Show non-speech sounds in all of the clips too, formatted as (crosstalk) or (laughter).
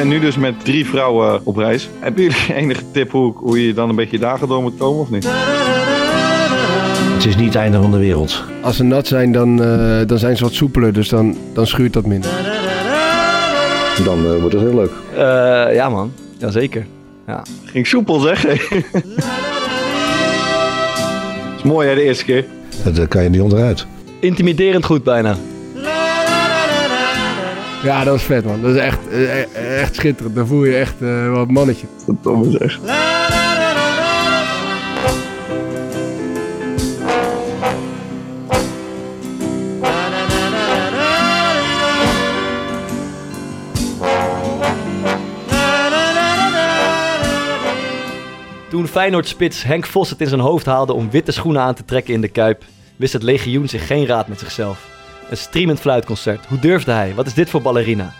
bent nu dus met drie vrouwen op reis. Hebben jullie (laughs) enige tip hoe, hoe je dan een beetje dagen door moet komen of niet? Het is niet het einde van de wereld. Als ze nat zijn, dan, eh, dan zijn ze wat soepeler, dus dan, dan schuurt dat minder. Dan eh, wordt het heel leuk. Eh, ja man, jazeker. Ging soepel zeg. (laughs) is mooi hè, de eerste keer. Dat eh, kan je niet onderuit. Intimiderend goed bijna. Ja, dat was vet man. Dat is echt, eh, echt schitterend. Dan voel je echt eh, wat mannetje. Verdomme zeg. Toen Feyenoord-spits Henk Vos het in zijn hoofd haalde om witte schoenen aan te trekken in de Kuip, wist het legioen zich geen raad met zichzelf. Een streamend fluitconcert. Hoe durfde hij? Wat is dit voor ballerina?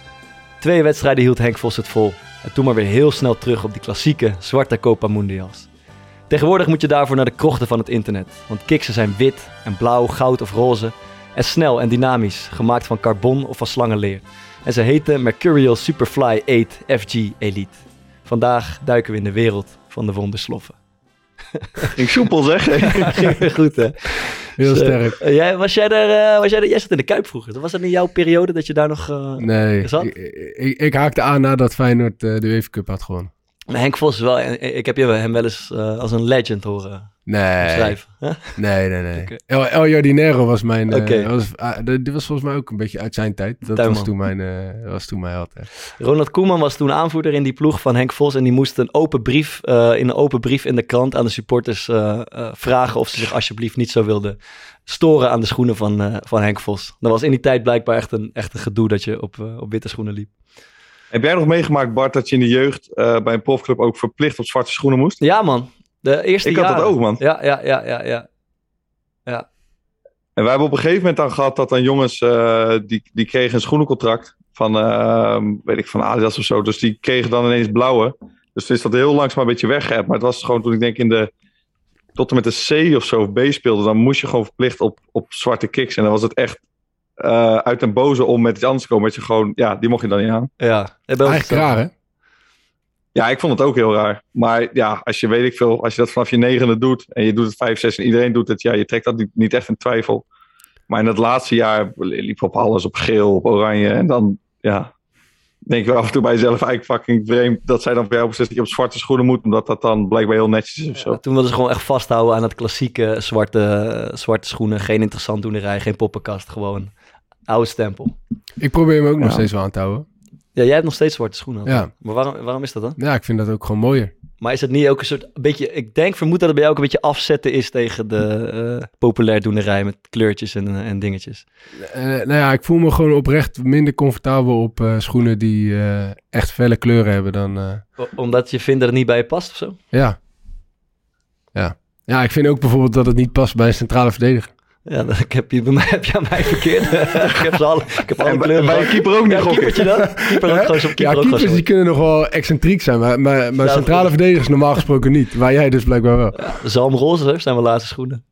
Twee wedstrijden hield Henk Vos het vol. En toen maar weer heel snel terug op die klassieke zwarte Copa Mundials. Tegenwoordig moet je daarvoor naar de krochten van het internet. Want kiksen zijn wit en blauw, goud of roze. En snel en dynamisch, gemaakt van carbon of van slangenleer. En ze heten Mercurial Superfly 8 FG Elite. Vandaag duiken we in de wereld van de wondersloffen. Ging soepel zeg. Ging (laughs) goed, hè? Heel Dus, sterk. jij, was jij daar, eh, was jij, daar- jij zat in de Kuip vroeger. Was dat in jouw periode dat je daar nog... eh, Nee, ik, ik, ik haakte aan nadat Feyenoord eh, de UEFA Cup had gewonnen. Maar Henk Vos is wel... Ik heb hem wel eens eh, als een legend horen Nee, nee, nee. nee. Oké. El, El Jardinero was mijn... eh, Oké. was, ah, dit was volgens mij ook een beetje uit zijn tijd. Dat Tuinman. was toen mijn, eh was toen mijn held. Ronald Koeman was toen aanvoerder in die ploeg van Henk Vos. En die moest een open brief, in een open brief in de krant aan de supporters vragen of ze zich alsjeblieft niet zo wilden storen aan de schoenen van, van Henk Vos. Dat was in die tijd blijkbaar echt een, echt een gedoe dat je op, op witte schoenen liep. Heb jij nog meegemaakt Bart dat je in de jeugd eh, bij een profclub ook verplicht op zwarte schoenen moest? Ja man, de eerste Ik had dat ook man. Ja, ja, ja, ja, ja. En wij hebben op een gegeven moment dan gehad dat dan jongens, eh, die, die kregen een schoenencontract van, eh, weet ik, van Adidas of zo. Dus die kregen dan ineens blauwe. Dus toen is dat heel langzaam een beetje weggeëpt. Maar het was gewoon toen ik denk in de, tot en met de C of zo of B speelde, dan moest je gewoon verplicht op, op zwarte kicks. En dan was het echt eh, uit een boze om met iets anders te komen. Dat je gewoon, ja, die mocht je dan niet aan. Ja, Eigenlijk raar, hè? Ja, ik vond het ook heel raar. Maar ja, als je weet ik veel, als je dat vanaf je negende doet en je doet het vijf, zes en iedereen doet het, ja, je trekt dat niet, niet echt in twijfel. Maar in het laatste jaar liep op alles, op geel, op oranje. En dan, ja, denk je wel af en toe bij jezelf eigenlijk fucking vreemd dat zij dan voor jou beslist dat je op zwarte schoenen moet, omdat dat dan blijkbaar heel netjes is of zo. Ja, toen wilden ze gewoon echt vasthouden aan het klassieke zwarte, zwarte schoenen. Geen interessant doenerij, geen poppenkast. Gewoon oude stempel. Ik probeer hem ook nog steeds wel aan te houden. Ja, jij hebt nog steeds zwarte schoenen. Ja. Maar waarom, waarom is dat dan? Ja, ik vind dat ook gewoon mooier. Maar is het niet ook een soort, een beetje, ik denk, vermoed dat het bij jou ook een beetje afzetten is tegen de eh populair doenerij met kleurtjes en, en dingetjes. Eh, nou ja, ik voel me gewoon oprecht minder comfortabel op eh, schoenen die eh, echt felle kleuren hebben dan... eh, omdat je vindt dat het niet bij je past of zo? ja. Ja. Ja, ik vind ook bijvoorbeeld dat het niet past bij een centrale verdediger. Ja, dan heb je, bij mij, (laughs) heb je aan mij verkeerd. (laughs) ik heb ze alle, ik heb alle En bij, kleuren gehad. keeper ook niet, Ja, gok ik. keepertje dan? (laughs) Keeper ook gewoon keeper ja, ook keepers die kunnen nog wel excentriek zijn, maar, maar, maar Ja, centrale verdedigers normaal gesproken niet. Waar jij dus blijkbaar wel. Ja, zalmroze zijn mijn laatste schoenen.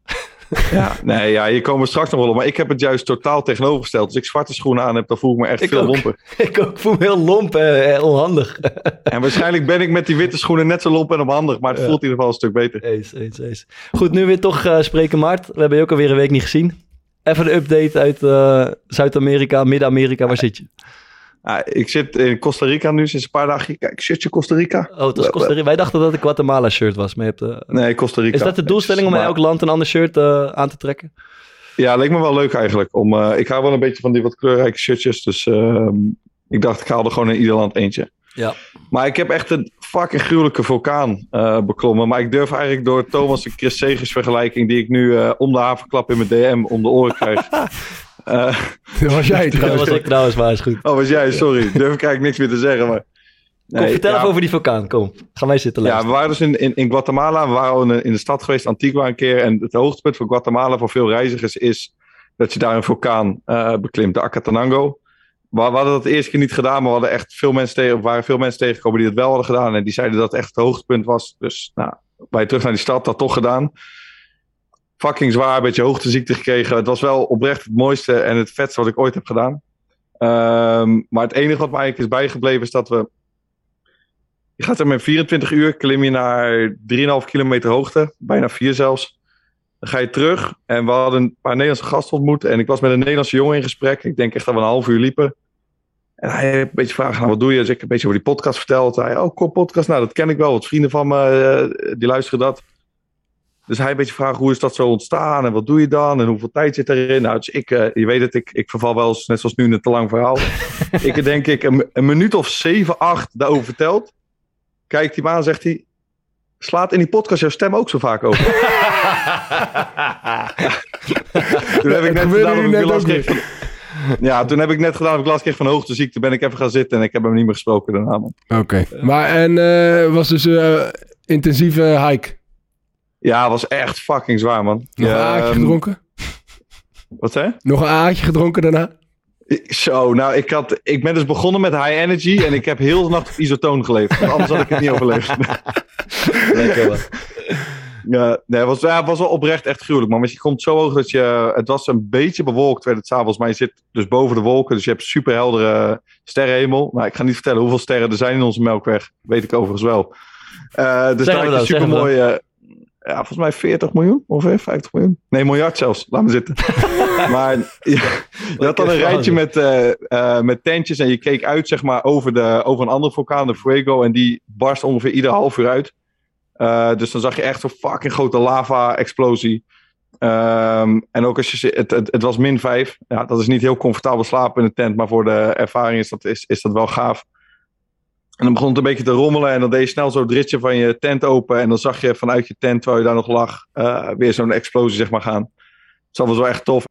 (laughs) Ja, nee, ja, hier komen we straks nog wel op. Maar ik heb het juist totaal tegenovergesteld. Als ik zwarte schoenen aan heb, dan voel ik me echt Ik veel ook. lomper. (laughs) ik ook voel me heel lomp en eh, onhandig. (laughs) En waarschijnlijk ben ik met die witte schoenen net zo lomp en onhandig, maar het voelt in ieder geval een stuk beter. Eens, eens, eens. Goed, nu weer toch eh, spreken Maart. We hebben je ook alweer een week niet gezien. Even een update uit eh, Zuid-Amerika, Midden-Amerika. Waar zit je? Ik zit in Costa Rica nu sinds een paar dagen. Kijk, shirtje Costa Rica. Oh, het was Costa Rica. Wij dachten dat het een Guatemala shirt was. Maar je hebt, eh, Nee, Costa Rica. is dat de doelstelling om in elk land een ander shirt eh, aan te trekken? Ja, leek me wel leuk eigenlijk. Om, eh, ik hou wel een beetje van die wat kleurrijke shirtjes. Dus ehm, ik dacht, ik haal er gewoon in ieder land eentje. Ja. Maar ik heb echt een fucking gruwelijke vulkaan eh, beklommen. Maar ik durf eigenlijk door Thomas en Chris Segers vergelijking... die ik nu om de havenklap in mijn DM om de oren krijg. (laughs) Eh, Dat was jij (laughs) Dat trouwens. was ook trouwens maar is goed. oh, was jij? Sorry. Durf ik eigenlijk niks meer te zeggen. Maar... Kom, Nee, vertel ja, even over die vulkaan. Kom, gaan wij zitten Ja, luisteren. we waren dus in, in, in Guatemala. We waren al in, de- in de stad geweest, Antigua een keer. En het hoogtepunt van Guatemala voor veel reizigers is dat je daar een vulkaan eh, beklimt, de Acatenango. We, we hadden dat de eerste keer niet gedaan, maar we hadden echt veel mensen tegen, er waren veel mensen tegengekomen die het wel hadden gedaan. En die zeiden dat het echt het hoogtepunt was. Dus nou, wij terug naar die stad, dat toch gedaan. Fucking zwaar, een beetje hoogteziekte gekregen. Het was wel oprecht het mooiste en het vetste wat ik ooit heb gedaan. Ehm, maar het enige wat me eigenlijk is bijgebleven is dat we Je gaat er met 24 uur, klim je naar 3,5 kilometer hoogte, bijna 4 zelfs. Dan ga je terug en we hadden een paar Nederlandse gasten ontmoet. En ik was met een Nederlandse jongen in gesprek. Ik denk echt dat we een half uur liepen. En hij heeft een beetje vragen, nou, wat doe je? Dus ik een beetje over die podcast verteld. Hij, oh, kop podcast, nou dat ken ik wel. Wat vrienden van me, eh, die luisteren dat. Dus hij een beetje vragen, hoe is dat zo ontstaan? En wat doe je dan? En hoeveel tijd zit erin? Nou, dus ik, eh, je weet het, ik, ik verval wel eens, net zoals nu, in een te lang verhaal. (laughs) ik denk ik een, een minuut of zeven, acht daarover verteld. Kijkt hij me aan, zegt hij, slaat in die podcast jouw stem ook zo vaak over? (laughs) toen heb ik net gedaan ik last kreeg van... Ja, toen heb ik net gedaan of ik last kreeg van hoogteziekte. Ben ik even gaan zitten en ik heb hem niet meer gesproken daarna. Oké. Maar en eh, was dus een intensieve hike? Ja, het was echt fucking zwaar, man. Nog een aardje ehm, gedronken? Wat zei? Nog een aardje gedronken daarna? Zo, nou, ik, had, ik ben dus begonnen met high energy en ik heb heel de nacht op isotoon geleefd. Want anders had ik het niet overleefd. (laughs) Lekker man. Ja, nee, het was, ja, het was wel oprecht echt gruwelijk, man. Maar je komt zo hoog dat je... Het was een beetje bewolkt, werd het s'avonds. Maar je zit dus boven de wolken, dus je hebt super heldere sterrenhemel. Nou, ik ga niet vertellen hoeveel sterren er zijn in onze Melkweg. Weet ik overigens wel. Eh dus daar had je dan, super mooie... Ja, volgens mij 40 miljoen, ongeveer 50 miljoen. Nee, miljard zelfs. Laat me zitten. (laughs) maar je, je had dan een rijtje met, eh, eh, met tentjes en je keek uit zeg maar, over, de, over een andere vulkaan, de Fuego. En die barst ongeveer ieder half uur uit. Eh, dus dan zag je echt zo'n fucking grote lava-explosie. Ehm, en ook als je... Het, het, het was min 5. Ja, dat is niet heel comfortabel slapen in de tent. Maar voor de ervaring is dat, is, is dat wel gaaf. En dan begon het een beetje te rommelen. En dan deed je snel zo het ritje van je tent open. En dan zag je vanuit je tent, terwijl je daar nog lag... eh, weer zo'n explosie zeg maar gaan. Dus dat was wel echt tof.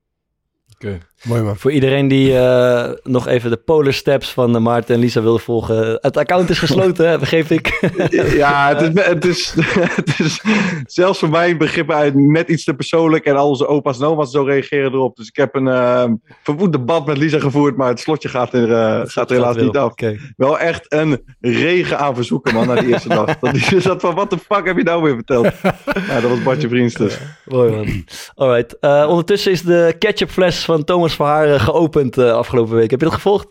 Mooi man. Voor iedereen die eh, nog even de Polar Steps van Maarten en Lisa wil volgen. Het account is gesloten, hè, begreep ik. (laughs) Ja, het is, het, is, (laughs) het is zelfs voor mijn begrip uit net iets te persoonlijk. En al onze opa's en oma's zo reageren erop. Dus ik heb een eh, verwoed debat met Lisa gevoerd. Maar het slotje gaat er, eh, gaat er helaas niet af. Wel echt een regen aan verzoeken, man, na die eerste dag. Dat die zat van, wat de fuck heb je nou weer verteld? (laughs) Ja, dat was Bartje Vriends dus. Mooi man. Alright. Eh, ondertussen is de ketchupfles van Thomas Verhaar geopend eh, afgelopen week. Heb je dat gevolgd?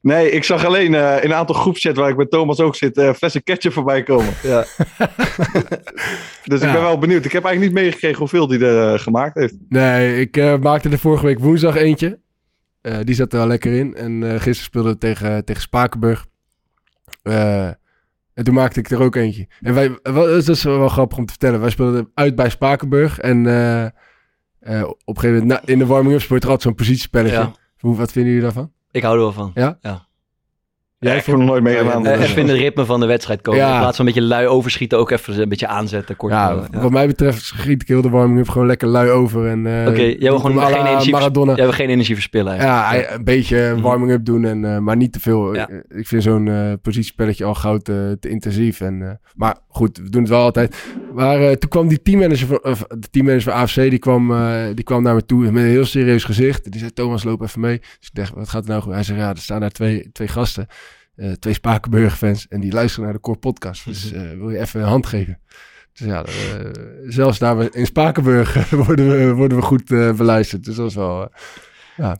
Nee, ik zag alleen eh, in een aantal groepschats waar ik met Thomas ook zit, eh, flessen ketchup voorbij komen. (laughs) Ja. (laughs) Dus ik Ja. ben wel benieuwd. Ik heb eigenlijk niet meegekregen hoeveel die er gemaakt heeft. Nee, ik eh, maakte er vorige week woensdag eentje. Eh, die zat er wel lekker in. En eh, gisteren speelde we tegen, tegen Spakenburg. Eh, en toen maakte ik er ook eentje. En wij, dat is wel grappig om te vertellen. Wij speelden uit bij Spakenburg. En eh, op een gegeven moment na- in de warming-up speelt er altijd zo'n positiespelletje. Ja. Hoe, wat vinden jullie daarvan? Ik hou er wel van. Ja, ik heb er nog nooit meegedaan. Eh, dus- even in het ritme van de wedstrijd komen. Ja. In plaats van een beetje lui overschieten, ook even een beetje aanzetten. Kort, Ja, ja. wat mij betreft schiet ik heel de warming-up gewoon lekker lui over. En, eh, Oké, jij wil gewoon geen energie, Maradona. jij wil geen energie verspillen. eigenlijk. Ja, een beetje warming-up doen, en, eh, maar niet te veel. Ja. Ik, ik vind zo'n eh, positiespelletje al gauw te, te intensief. En, eh, maar goed, we doen het wel altijd. Maar eh, toen kwam die teammanager van, de teammanager van AFC, die kwam, eh, die kwam naar me toe met een heel serieus gezicht. Die zei, Thomas, loop even mee. Dus ik dacht, wat gaat er nou goed? Hij zei, ja, er staan daar twee, twee gasten, eh, twee Spakenburg-fans, en die luisteren naar de Core Podcast. Dus (laughs) eh, wil je even een hand geven? Dus ja, eh, zelfs daar we- in Spakenburg (laughs) worden, we, worden we goed eh, beluisterd. Dus dat is wel... eh, Ja,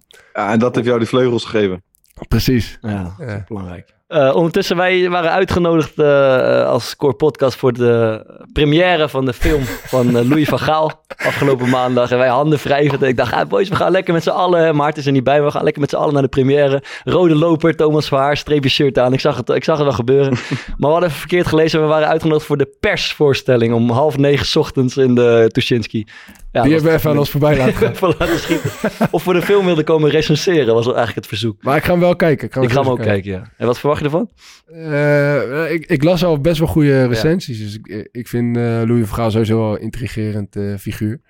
en dat heeft jou die vleugels gegeven. Precies. Ja, Ja. belangrijk. Eh, ondertussen, wij waren uitgenodigd eh, als Core Podcast voor de première van de film van eh, Louis van Gaal afgelopen maandag. En wij handen wrijvend. En ik dacht, ah, boys, we gaan lekker met z'n allen. Maarten is er niet bij, maar we gaan lekker met z'n allen naar de première. Rode loper, Thomas Verhaar, streepje shirt aan. Ik zag het, ik zag het wel gebeuren. (laughs) maar we hadden even verkeerd gelezen. We waren uitgenodigd voor de persvoorstelling om half negen 's ochtends in de Tuschinski. Ja, die hebben we even aan ons voorbij laten (laughs) gaan. laten schieten. Of voor de film wilde komen recenseren, was eigenlijk het verzoek. Maar ik ga hem wel kijken. Ik ga, Ik ga hem ook kijken, ja. En wat verwacht je ervan? Eh, ik, ik las al best wel goede recensies. Dus ik, ik vind eh Louis van Gaal sowieso wel een intrigerend eh, figuur.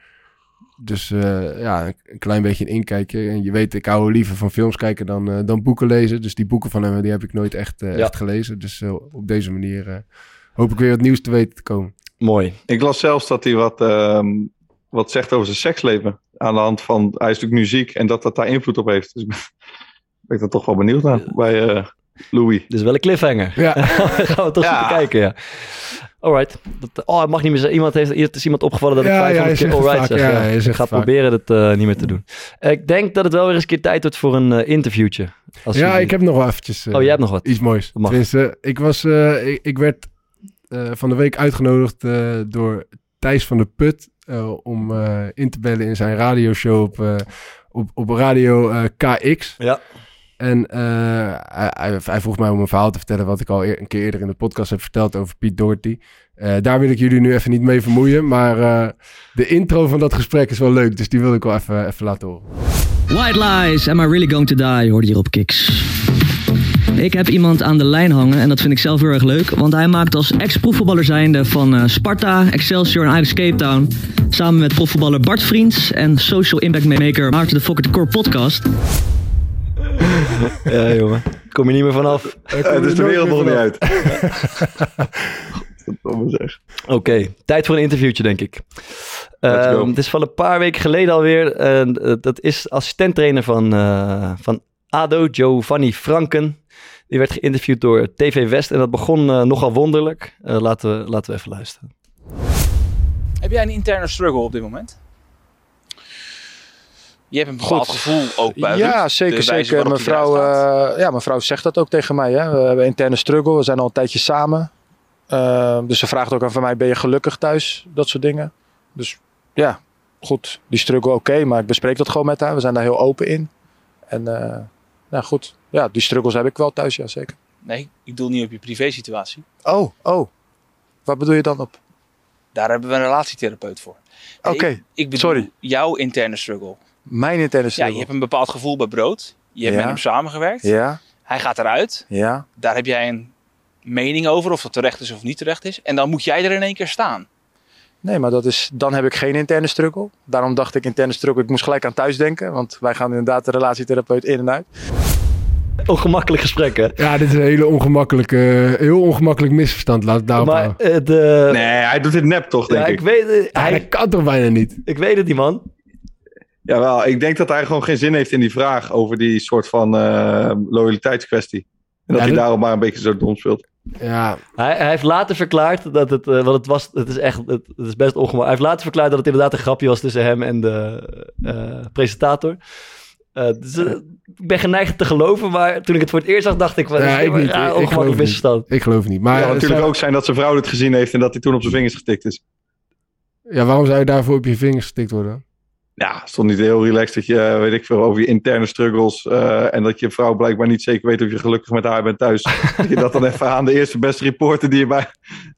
Dus eh, ja, een, klein beetje een inkijkje. En je weet, ik hou liever van films kijken dan, eh, dan boeken lezen. Dus die boeken van hem, die heb ik nooit echt, eh, Ja. echt gelezen. Dus op deze manier eh, hoop ik weer wat nieuws te weten te komen. Mooi. Ik las zelfs dat hij wat, ehm, wat zegt over zijn seksleven. Aan de hand van, hij is natuurlijk nu ziek en dat dat daar invloed op heeft. Dus ik ben, ben ik dan toch wel benieuwd naar. Bij, eh, Louis. Dus wel een cliffhanger. Ja. (laughs) gaan we toch Ja. kijken, ja. Alright. Dat, oh, het mag niet meer zeggen. Iemand heeft, het is iemand opgevallen dat ik Ja, 500 ja, keer alright zeg. Ja, ga proberen het eh, niet meer te doen. Ik denk dat het wel weer eens een keer tijd wordt voor een eh, interviewtje. Als Ja, ik heb nog wel eventjes eh, Oh, jij hebt nog wat. iets moois. Dat mag. Tenminste, ik, was, eh, ik, ik werd eh, van de week uitgenodigd eh, door Thijs van der Put eh, om eh, in te bellen in zijn radioshow op, eh, op, op radio eh, KX. Ja. En eh, hij, vroeg mij om een verhaal te vertellen wat ik al een keer eerder in de podcast heb verteld over Piet Doherty. Eh, daar wil ik jullie nu even niet mee vermoeien, maar eh, de intro van dat gesprek is wel leuk, dus die wil ik wel even, even laten horen. White lies, am I really going to die? Hoorde hier op Kiks. Ik heb iemand aan de lijn hangen en dat vind ik zelf heel erg leuk. Want hij maakt als ex-profvoetballer zijnde van Sparta, Excelsior en Ajax Cape Town... samen met profvoetballer Bart Vriends en social impact maker Maarten de Fokker de Core podcast... (laughs) Ja, jongen. Kom je niet meer vanaf. Eh, dus de wereld nog niet uit. (laughs) Godverdomme zeg. Oké, tijd voor een interviewtje, denk ik. Ehm, het is van een paar weken geleden alweer. En, eh, dat is assistenttrainer van, eh, van ADO, Giovanni Franken. Die werd geïnterviewd door TV West en dat begon eh, nogal wonderlijk. Eh, laten, we, laten we even luisteren. Heb jij een interne struggle op dit moment? Je hebt een bepaald Goed. gevoel ook bij Ja, zeker, zeker. Mevrouw, eh, ja, mevrouw zegt dat ook tegen mij. Hè. We hebben een interne struggle. We zijn al een tijdje samen. Eh, dus ze vraagt ook aan van mij, ben je gelukkig thuis? Dat soort dingen. Dus ja, goed. Die struggle oké, maar ik bespreek dat gewoon met haar. We zijn daar heel open in. En eh, nou goed, ja, die struggles heb ik wel thuis, ja zeker. Nee, ik doe niet op je privésituatie. Oh, oh. Wat bedoel je dan op? Daar hebben we een relatietherapeut voor. Nee, Oké, ik, ik bedoel sorry. jouw interne struggle. Mijn interne Ja, struggle. je hebt een bepaald gevoel bij brood. Je hebt Ja. met hem samengewerkt. Ja, Hij gaat eruit. ja. Daar heb jij een mening over of dat terecht is of niet terecht is. En dan moet jij er in één keer staan. Nee, maar dat is, dan heb ik geen interne struggle. Daarom dacht ik interne struggle, ik moest gelijk aan thuis denken. Want wij gaan inderdaad de relatietherapeut in en uit. Ongemakkelijk gesprek, hè? Ja, dit is een hele ongemakkelijke, heel ongemakkelijk misverstand. Laat het daarop Maar eh, de... Nee, hij doet dit nep toch, denk ja, ik. ik, weet, Ja, hij, dat kan toch bijna niet? ik weet het, die man. Jawel, ik denk dat hij gewoon geen zin heeft in die vraag over die soort van eh, loyaliteitskwestie. En dat Ja, hij daarom maar een beetje zo dom speelt. Ja, Hij, hij heeft later verklaard dat het, eh, want het was, het is echt, het, het is best ongemakkelijk. Hij heeft later verklaard dat het inderdaad een grapje was tussen hem en de eh, presentator. Eh, dus, ik ben geneigd te geloven, maar toen ik het voor het eerst zag, dacht ik, wat Ja, ik niet. Ik- geloof ongemakkelijk niet. misverstand. ik geloof het niet. Maar Het kan natuurlijk zou- ook zijn dat zijn vrouw het gezien heeft en dat hij toen op zijn vingers getikt is. ja, waarom zou je daarvoor op je vingers gestikt worden? Ja, stond niet heel relaxed dat je, eh, weet ik veel, over je interne struggles eh, en dat je vrouw blijkbaar niet zeker weet of je gelukkig met haar bent thuis. (laughs) dat je dat dan even aan de eerste beste reporter die je bij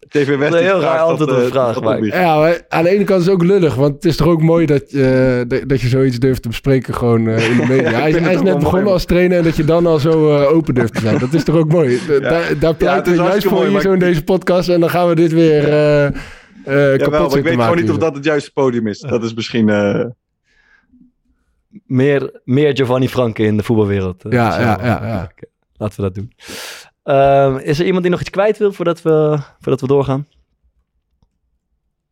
TV West Dat is een heel vraagt, raar op de eh, vraag, maar-. Ja, maar aan de ene kant is het ook lullig. Want het is toch ook mooi dat, je dat- dat je zoiets durft te bespreken gewoon in de (laughs) media. hij, is- hij net begonnen als trainer en dat je dan al zo open durft te zijn. Dat is toch ook mooi? Da- Daar, daar pleiten we juist voor mooi, hier maar zo in deze podcast. En dan gaan we dit weer eh eh Jawel, kapot maar ik weet maken gewoon niet of dat het juiste podium is. Dat is misschien... eh, Meer, meer Giovanni Franke in de voetbalwereld. eh, Ja, zo. ja, ja, ja. Oké, Laten we dat doen. Ehm, is er iemand die nog iets kwijt wil voordat we, voordat we doorgaan?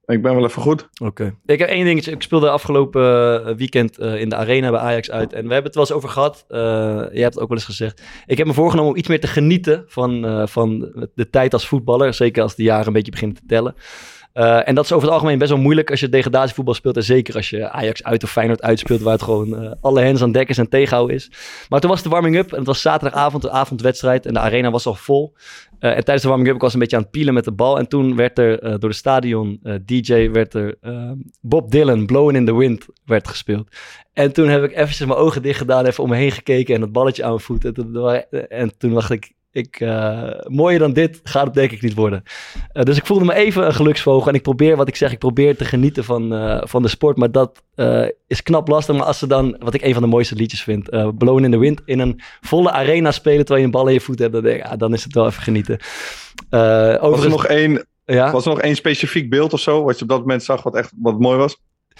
ik ben wel even goed. Oké. Ik heb één dingetje. Ik speelde afgelopen eh, weekend eh, in de arena bij Ajax uit. En we hebben het wel eens over gehad. Eh jij hebt het ook wel eens gezegd. Ik heb me voorgenomen om iets meer te genieten van, eh, van de tijd als voetballer. Zeker als de jaren een beetje beginnen te tellen. Eh, en dat is over het algemeen best wel moeilijk als je degradatievoetbal speelt. En zeker als je Ajax uit of Feyenoord uitspeelt. Waar het gewoon eh, alle hens aan dek is en tegenhouden is. Maar toen was de warming-up. En het was zaterdagavond, een avondwedstrijd. En de arena was al vol. Eh, en tijdens de warming-up ik was een beetje aan het pielen met de bal. En toen werd er door de stadion DJ werd er Bob Dylan, Blowing in the Wind, werd gespeeld. En toen heb ik eventjes mijn ogen dicht gedaan, even om me heen gekeken en het balletje aan mijn voet. En toen, en toen dacht ik, ik eh, mooier dan dit gaat het denk ik niet worden. Eh, dus ik voelde me even een geluksvogel. En ik probeer, wat ik zeg, ik probeer te genieten van, eh, van de sport. Maar dat is knap lastig. Maar als ze dan, wat ik een van de mooiste liedjes vind, eh Blown in the Wind, in een volle arena spelen terwijl je een bal in je voet hebt, dan, denk ik, ja, dan is het wel even genieten. Was er, nog één, ja? was er nog één specifiek beeld of zo, wat je op dat moment zag, wat echt wat mooi was?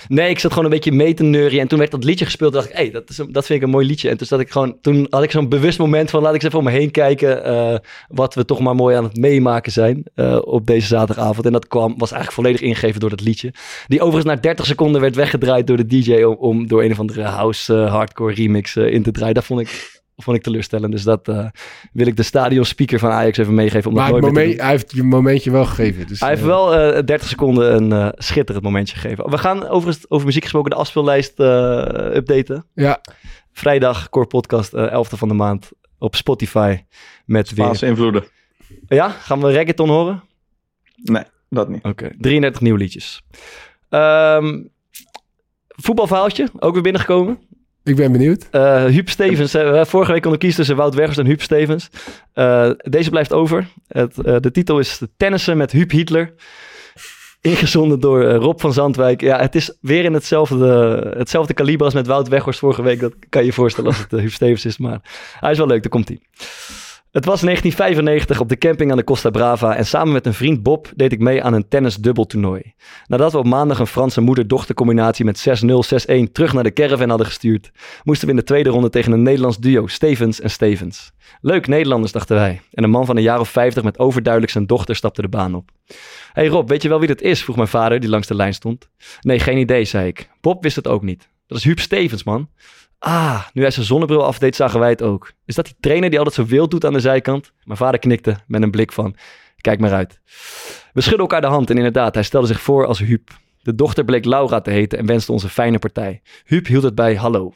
Nee, ik zat gewoon een beetje mee te neurien. En toen werd dat liedje gespeeld. dacht ik, hey, dat, dat vind ik een mooi liedje. En toen, zat ik gewoon, toen had ik zo'n bewust moment van... laat ik eens even om me heen kijken... eh, wat we toch maar mooi aan het meemaken zijn... eh, op deze zaterdagavond. En dat kwam, was eigenlijk volledig ingegeven door dat liedje. Die overigens na 30 seconden werd weggedraaid door de DJ... om, om door een of andere house eh, hardcore remix in te draaien. Dat vond ik vond ik teleurstellend. Dus dat eh, wil ik de stadionspeaker van Ajax even meegeven. Om Maar dat nooit moment, hij heeft je momentje wel gegeven. Dus, hij heeft eh, wel eh 30 seconden een eh, schitterend momentje gegeven. We gaan overigens over muziek gesproken de afspeellijst eh, updaten. Ja, Vrijdag, Core Podcast, eh 11e van de maand op Spotify. Met weer... Invloeden. Ja, gaan we reggaeton horen? Nee, dat niet. Oké, 33 nieuwe liedjes. Ehm voetbalverhaaltje, ook weer binnengekomen. Ik ben benieuwd. Eh Huub Stevens, hebben vorige week konden kiezen tussen Wout Weghorst en Huub Stevens. Eh, deze blijft over. Het, eh, de titel is Tennissen met Huub Hitler. Ingezonden door eh, Rob van Zandwijk. Ja, het is weer in hetzelfde, hetzelfde kaliber als met Wout Weghorst vorige week. Dat kan je je voorstellen als het uh, Huub Stevens is. Maar hij is wel leuk, daar komt hij. Het was 1995 op de camping aan de Costa Brava. En samen met een vriend Bob deed ik mee aan een tennisdubbeltoernooi. Nadat we op maandag een Franse moeder-dochter combinatie met 6-0, 6-1 terug naar de caravan hadden gestuurd, moesten we in de tweede ronde tegen een Nederlands duo, Stevens en Stevens. Leuk Nederlanders, dachten wij. En een man van een jaar of 50 met overduidelijk zijn dochter stapte de baan op. hey Rob, weet je wel wie dat is? vroeg mijn vader, die langs de lijn stond. Nee, geen idee, zei ik. Bob wist het ook niet. Dat is Huub Stevens, man. Ah, nu hij zijn zonnebril afdeed, zagen wij het ook. Is dat die trainer die altijd zo wild doet aan de zijkant? Mijn vader knikte met een blik van, kijk maar uit. We schudden elkaar de hand en inderdaad, hij stelde zich voor als Huub. De dochter bleek Laura te heten en wenste ons een fijne partij. Huub hield het bij hallo.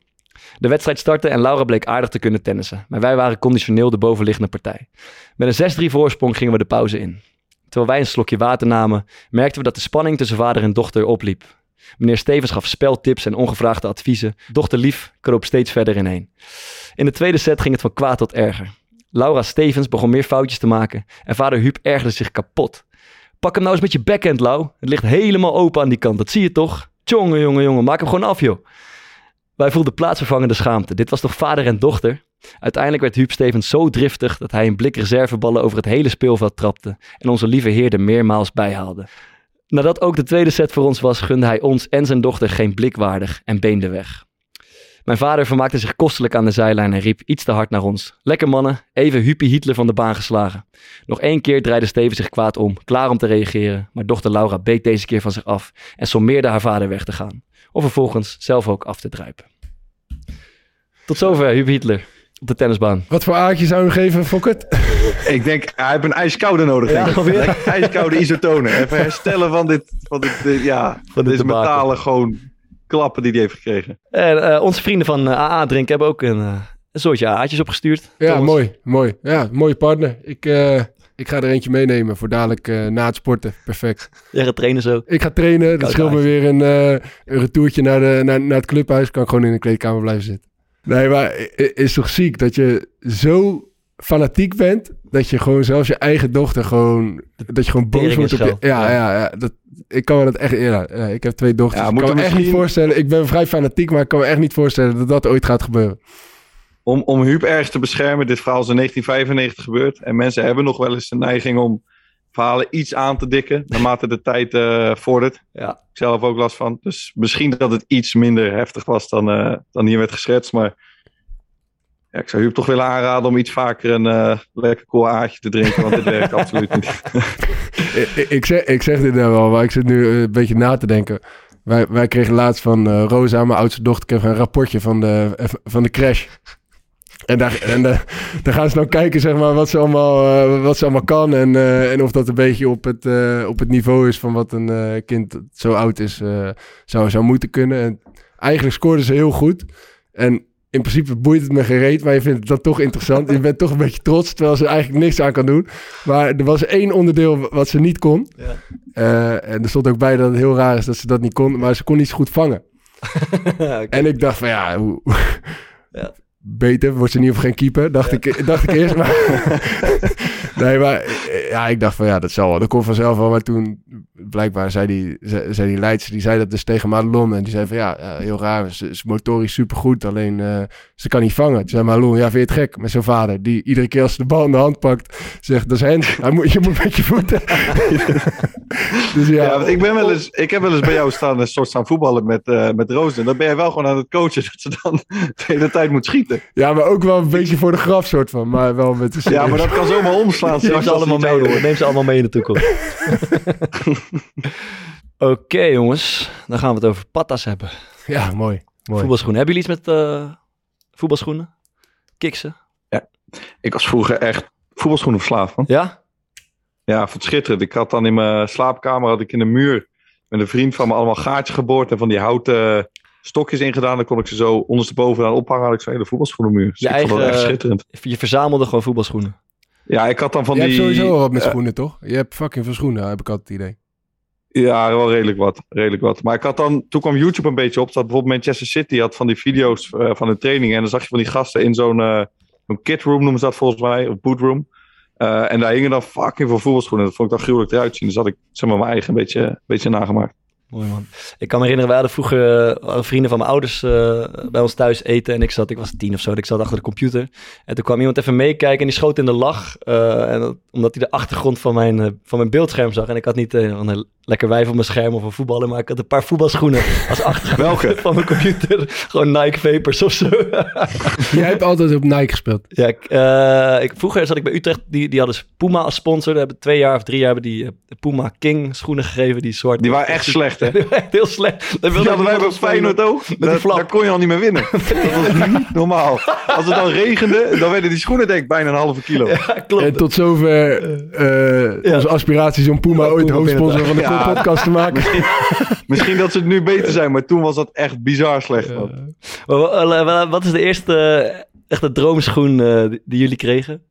De wedstrijd startte en Laura bleek aardig te kunnen tennissen. Maar wij waren conditioneel de bovenliggende partij. Met een 6-3 voorsprong gingen we de pauze in. Terwijl wij een slokje water namen, merkten we dat de spanning tussen vader en dochter opliep. Meneer Stevens gaf speltips en ongevraagde adviezen. Dochter Lief kroop steeds verder ineen. In de tweede set ging het van kwaad tot erger. Laura Stevens begon meer foutjes te maken en vader Huub ergerde zich kapot. Pak hem nou eens met je backhand, Lau. Het ligt helemaal open aan die kant, dat zie je toch? Tjonge, jongen, jongen, maak hem gewoon af, joh. Wij voelden plaatsvervangende schaamte. Dit was toch vader en dochter? Uiteindelijk werd Huub Stevens zo driftig dat hij een blik reserveballen over het hele speelveld trapte en onze lieve heer er meermaals bijhaalde. Nadat ook de tweede set voor ons was, gunde hij ons en zijn dochter geen blik waardig en beende weg. Mijn vader vermaakte zich kostelijk aan de zijlijn en riep iets te hard naar ons. Lekker mannen, even Huppie Hitler van de baan geslagen. Nog één keer draaide Steven zich kwaad om, klaar om te reageren, maar dochter Laura beet deze keer van zich af en sommeerde haar vader weg te gaan. Om vervolgens zelf ook af te druipen. Tot zover Huppie Hitler de tennisbaan. Wat voor aardje zou je geven, Fokkert? (laughs) Ik denk, hij heeft een ijskoude nodig. Ja, denk ik. alweer? Ijskoude isotonen. Even herstellen van dit, van dit, dit- ja, van dit deze metalen gewoon klappen die hij heeft gekregen. En eh, onze vrienden van eh, AA Drink hebben ook een, eh, een soortje AA'tjes opgestuurd. Ja, Thomas. mooi, mooi. Ja, mooie partner. Ik, eh, ik ga er eentje meenemen voor dadelijk eh, na het sporten. Perfect. Jij gaat trainen zo. Ik ga trainen. Dat Koud scheelt me weer een, eh, een retourtje naar, de, naar, naar het clubhuis. Kan ik gewoon in de kleedkamer blijven zitten. Nee, maar is toch ziek dat je zo fanatiek bent... dat je gewoon zelfs je eigen dochter gewoon... dat je gewoon boos wordt op je... Ja, Ja. ja, ja. Dat, ik kan me dat echt... Ja, ja, ik heb twee dochters. Ja, ik kan me echt niet voorstellen... Ik ben vrij fanatiek, maar ik kan me echt niet voorstellen... dat dat ooit gaat gebeuren. Om, om Huub ergens te beschermen, dit verhaal is in 1995 gebeurd. En mensen hebben nog wel eens de neiging om verhalen iets aan te dikken. Naarmate de tijd eh, vordert. Ja. Ik zelf ook last van. Dus misschien dat het iets minder heftig was dan, eh, dan hier werd geschetst. Maar ja, ik zou Huub toch willen aanraden om iets vaker een eh, lekker cool aardje te drinken. Want dit (laughs) werkt absoluut niet. (laughs) ik, zeg, ik zeg dit nou wel, maar ik zit nu een beetje na te denken. Wij, wij kregen laatst van Rosa, mijn oudste dochter, kreeg een rapportje van de, van de crash. En, daar, en eh, daar gaan ze nou kijken zeg maar, wat, ze allemaal, eh, wat ze allemaal kan. En, eh, en of dat een beetje op het, op het niveau is van wat een kind dat zo oud is zou, zou moeten kunnen. En eigenlijk scoorde ze heel goed. En in principe boeit het me gereed, maar je vindt dan toch interessant. Je bent toch een beetje trots, terwijl ze eigenlijk niks aan kan doen. Maar er was één onderdeel wat ze niet kon. Ja. En er stond ook bij dat het heel raar is dat ze dat niet kon, maar ze kon niet zo goed vangen. (laughs) En ik dacht van ja, hoe... Ja. Beter, wordt ze ieder geval geen keeper, dacht, ik, dacht ik eerst. Maar... (laughs) nee, maar ja, ik dacht van ja, dat zal wel, dat komt vanzelf wel. Maar toen, blijkbaar zei die, zei, zei die Leidse, die zei dat dus tegen Madelon. En die zei van ja, heel raar, ze is motorisch supergoed, alleen eh, ze kan niet vangen. Toen zei Madelon, ja, vind je het gek met zijn vader? Die iedere keer als ze de bal in de hand pakt, zegt dat is Hens. Hij moet, je moet met je voeten. (laughs) dus ja, Ja, want ik, ben wel eens, ik heb wel eens bij jou staan, een soort staan voetballen met, eh met Roos. En dan ben jij wel gewoon aan het coachen (laughs) dat ze dan de hele tijd moet schieten. Ja, maar ook wel een beetje voor de graf soort van, maar wel met de Ja, maar dat kan zomaar omslaan. Neem ze als allemaal mee, hoor. Neem ze allemaal mee in de toekomst. (laughs) Oké, jongens. Dan gaan we het over patas hebben. Ja, mooi. mooi. Voetbalschoenen. Hebben jullie iets met eh, voetbalschoenen? Kiksen. Ik was vroeger echt voetbalschoenen verslaafd, man. Ja? Ja, vond het schitterend. Ik had dan in mijn slaapkamer, had ik in de muur met een vriend van me allemaal gaatjes geboord en van die houten stokjes ingedaan. Dan kon ik ze zo ondersteboven ophangen, had ik zo'n hele voetbalschoenenmuur. Dus Je ik vond dat eigen- echt schitterend. Je verzamelde gewoon voetbalschoenen. Ja, ik had dan van je die... hebt sowieso wel wat met eh, schoenen, toch? Je hebt fucking veel schoenen, heb ik altijd het idee. Ja, wel redelijk wat, redelijk wat. Maar ik had dan, toen kwam YouTube een beetje op. Zat bijvoorbeeld Manchester City had van die video's eh, van hun training. En dan zag je van die gasten in zo'n eh een kit room noemen ze dat volgens mij, of boot room. Eh, en daar hingen dan fucking veel voetbalschoenen. Dat vond ik dan gruwelijk eruit zien. Dus had ik zeg maar mijn eigen een beetje, een beetje nagemaakt. Mooi man. Ik kan me herinneren, wij hadden vroeger eh, vrienden van mijn ouders eh, bij ons thuis eten. En ik zat, ik was tien of zo, ik zat achter de computer. En toen kwam iemand even meekijken en die schoot in de lach. eh, en dat- omdat hij de achtergrond van mijn, van mijn beeldscherm zag. En ik had niet een lekker wijf op mijn scherm of een voetballer, maar ik had een paar voetbalschoenen als achtergrond Welke? (laughs) van mijn computer. Gewoon Nike Vapors of zo. (laughs) Jij hebt altijd op Nike gespeeld. Ja, ik, eh, ik, vroeger zat ik bij Utrecht. Die, die hadden Puma als sponsor. Die hebben twee jaar of drie jaar hebben die Puma King schoenen gegeven. Die zwart. Die waren echt slecht, hè? (laughs) Heel slecht. Dat wilde hadden wij bij. Feyenoord ook. die Daar, flap. daar kon je al niet meer winnen. (laughs) Dat was niet normaal. Als het dan regende, dan werden die schoenen denk ik bijna een halve kilo. Ja, klopt. En tot zover eh, Ja. onze aspiraties om Puma Ja, ooit hoofdsponsor van de Ja. podcast te maken. (laughs) Misschien dat ze het nu beter zijn, maar toen was dat echt bizar slecht. man. Wat is de eerste eh, echte droomschoen eh, die jullie kregen?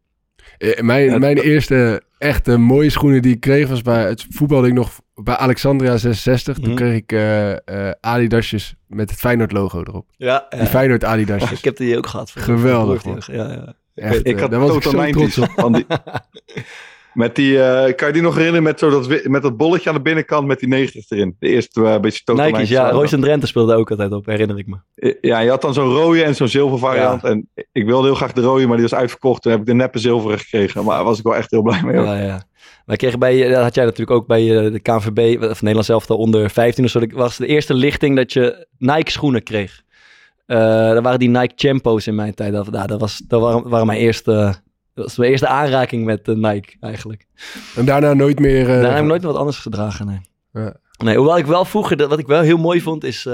Eh, mijn, mijn eerste echte mooie schoenen die ik kreeg was bij het voetbalde ik nog bij Alexandria 66. Toen Mhm. kreeg ik eh, eh, Adidasjes met het Feyenoord logo erop. Ja, Die Feyenoord Adidasjes. (laughs) ik heb die ook gehad. Geweldig, broer Ja, ja. Echt, Ik had daar was ik zo trots 90's. op. Van die, (laughs) met die, eh, kan je die nog herinneren met, zo dat, met dat bolletje aan de binnenkant met die 90's erin? De eerste eh, beetje Nike's, 90's ja. Royce en Drenthe speelde ook altijd op, herinner ik me. Ja, je had dan zo'n rode en zo'n zilver variant. En ik wilde heel graag de rode, maar die was uitverkocht. Toen heb ik de neppe zilveren gekregen. Maar daar was ik wel echt heel blij mee. Ja, ja. Wij kregen bij, dat had jij natuurlijk ook bij eh, de KNVB, of Nederlands zelf onder 15 of zo. Was de eerste lichting dat je Nike schoenen kreeg. Eh dat waren die Nike Champo's in mijn tijd. Dat, nou, dat, was, dat waren, waren mijn eerste, dat was mijn eerste aanraking met eh, Nike eigenlijk. En daarna nooit meer... eh, Daarna heb ik nooit meer wat anders gedragen, nee. Ja. Nee, hoewel ik wel vroeger, dat- wat ik wel heel mooi vond, is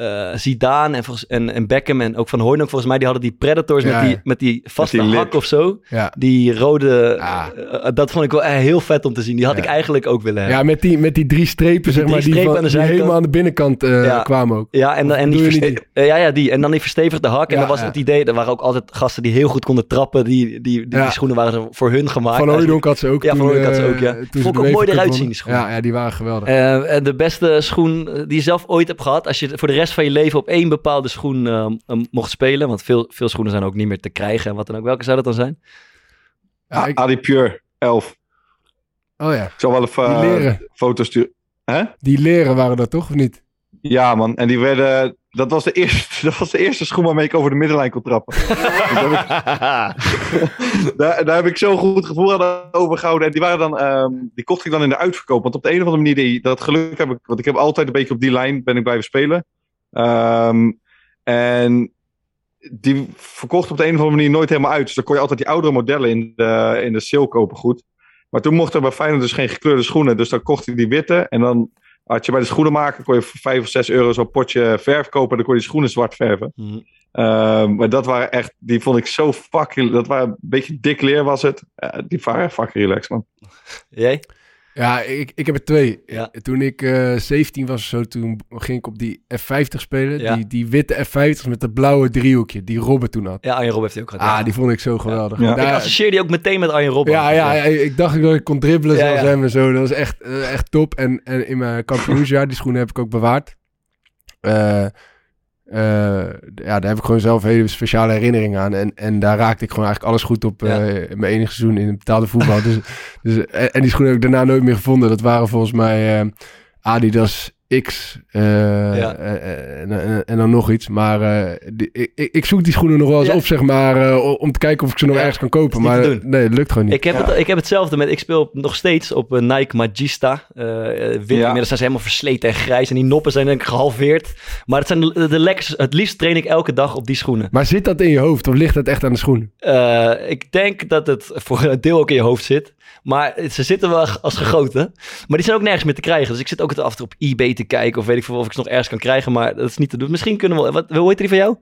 eh, Zidane en, en, en Beckham en ook Van Hooydonk volgens mij, die hadden die Predators Ja, met, die, met die vaste die hak of zo. Ja. Die rode, Ja. eh, dat vond ik wel eh, heel vet om te zien. Die had Ja. ik eigenlijk ook willen hebben. Ja, met die, met die drie strepen, zeg drie maar, die, van- aan die helemaal aan de binnenkant kwamen ook. Ja, en, en die ja, ja, die. En dan die verstevigde hak. en dan was het idee, er waren ook altijd gasten die heel goed konden trappen. Die, die, die, die schoenen waren voor hun gemaakt. Van Hooydonk had ze ook Ja, Van Hooydonk had ze ook, ja. Vond ik ook mooi eruit zien, die schoenen. Ja, ja, die waren geweldig. En de beste schoen die je zelf ooit hebt gehad, als je voor de rest van je leven op één bepaalde schoen eh, eh, mocht spelen, want veel, veel schoenen zijn ook niet meer te krijgen en wat dan ook. Welke zou dat dan zijn? Ja, ik- Adi Pure, 11. oh ja, Ik zal wel even die eh, leren. foto's sturen. Hè? Die leren waren dat toch, of niet? Ja, man. En die werden. Dat was de eerste, (laughs) dat was de eerste schoen waarmee ik over de middenlijn kon trappen. (laughs) Dus daar, heb ik, (laughs) daar, daar heb ik zo'n goed gevoel aan overgehouden. En die waren dan. ehm, die kocht ik dan in de uitverkoop. Want op de een of andere manier. Die, dat geluk heb ik. Want ik heb altijd een beetje op die lijn. Ben ik blijven spelen. Ehm, en. Die verkocht op de een of andere manier nooit helemaal uit. Dus dan kon je altijd die oudere modellen in de, in de sale kopen goed. Maar toen mochten er bij Feyenoord dus geen gekleurde schoenen. Dus dan kocht ik die witte. En dan had je bij de schoenenmaker, kon je voor 5 of 6 euro zo'n potje verf kopen. En dan kon je die schoenen zwart verven. Mhm. Ehm, maar dat waren echt, die vond ik zo fucking, dat waren een beetje dik leer was het. Eh, die waren fucking relaxed man. Jij? Ja, ik, ik heb er twee. Ja. Toen ik eh 17 was of zo, toen ging ik op die F50 spelen. Ja. Die, die witte F50's met dat blauwe driehoekje, die Robben toen had. Ja, Arjen Rob heeft die ook gehad. Ah, ja. die vond ik zo geweldig. Ja. Daar- Ik associeer die ook meteen met Arjen Rob. ja, ja, ja, ik dacht dat ik kon dribbelen Ja, zoals ja. hem en zo. Dat was echt, eh, echt top. En, en in mijn kampioensjaar, die schoenen heb ik ook bewaard. Eh, ja, daar heb ik gewoon zelf hele speciale herinneringen aan. En, en daar raakte ik gewoon eigenlijk alles goed op Ja. eh, in mijn enige seizoen in het betaalde voetbal. (laughs) dus, dus, en, en die schoenen heb ik daarna nooit meer gevonden. Dat waren volgens mij eh, Adidas X eh, Ja. eh, en, en, en dan nog iets. Maar eh, die- ik, ik- ik zoek die schoenen nog wel eens Ja. op, zeg maar, eh, om te kijken of ik ze nog Ja, ergens kan kopen. Maar nee, het lukt gewoon niet. Ik heb, het, ik heb hetzelfde met, ik speel nog steeds op een Nike Magista. eh wit, inmiddels zijn ze helemaal versleten en grijs. En die noppen zijn denk ik gehalveerd. Maar het zijn de, de lekkerste, het liefst train ik elke dag op die schoenen. Maar zit dat in je hoofd of ligt dat echt aan de schoen? Eh, ik denk dat het voor een deel ook in je hoofd zit. Maar ze zitten wel als gegoten. Maar die zijn ook nergens meer te krijgen. Dus ik zit ook het af en toe op eBay te kijken. Of weet ik veel of ik ze nog ergens kan krijgen. Maar dat is niet te doen. Misschien kunnen we... Wat, hoe heet die van jou?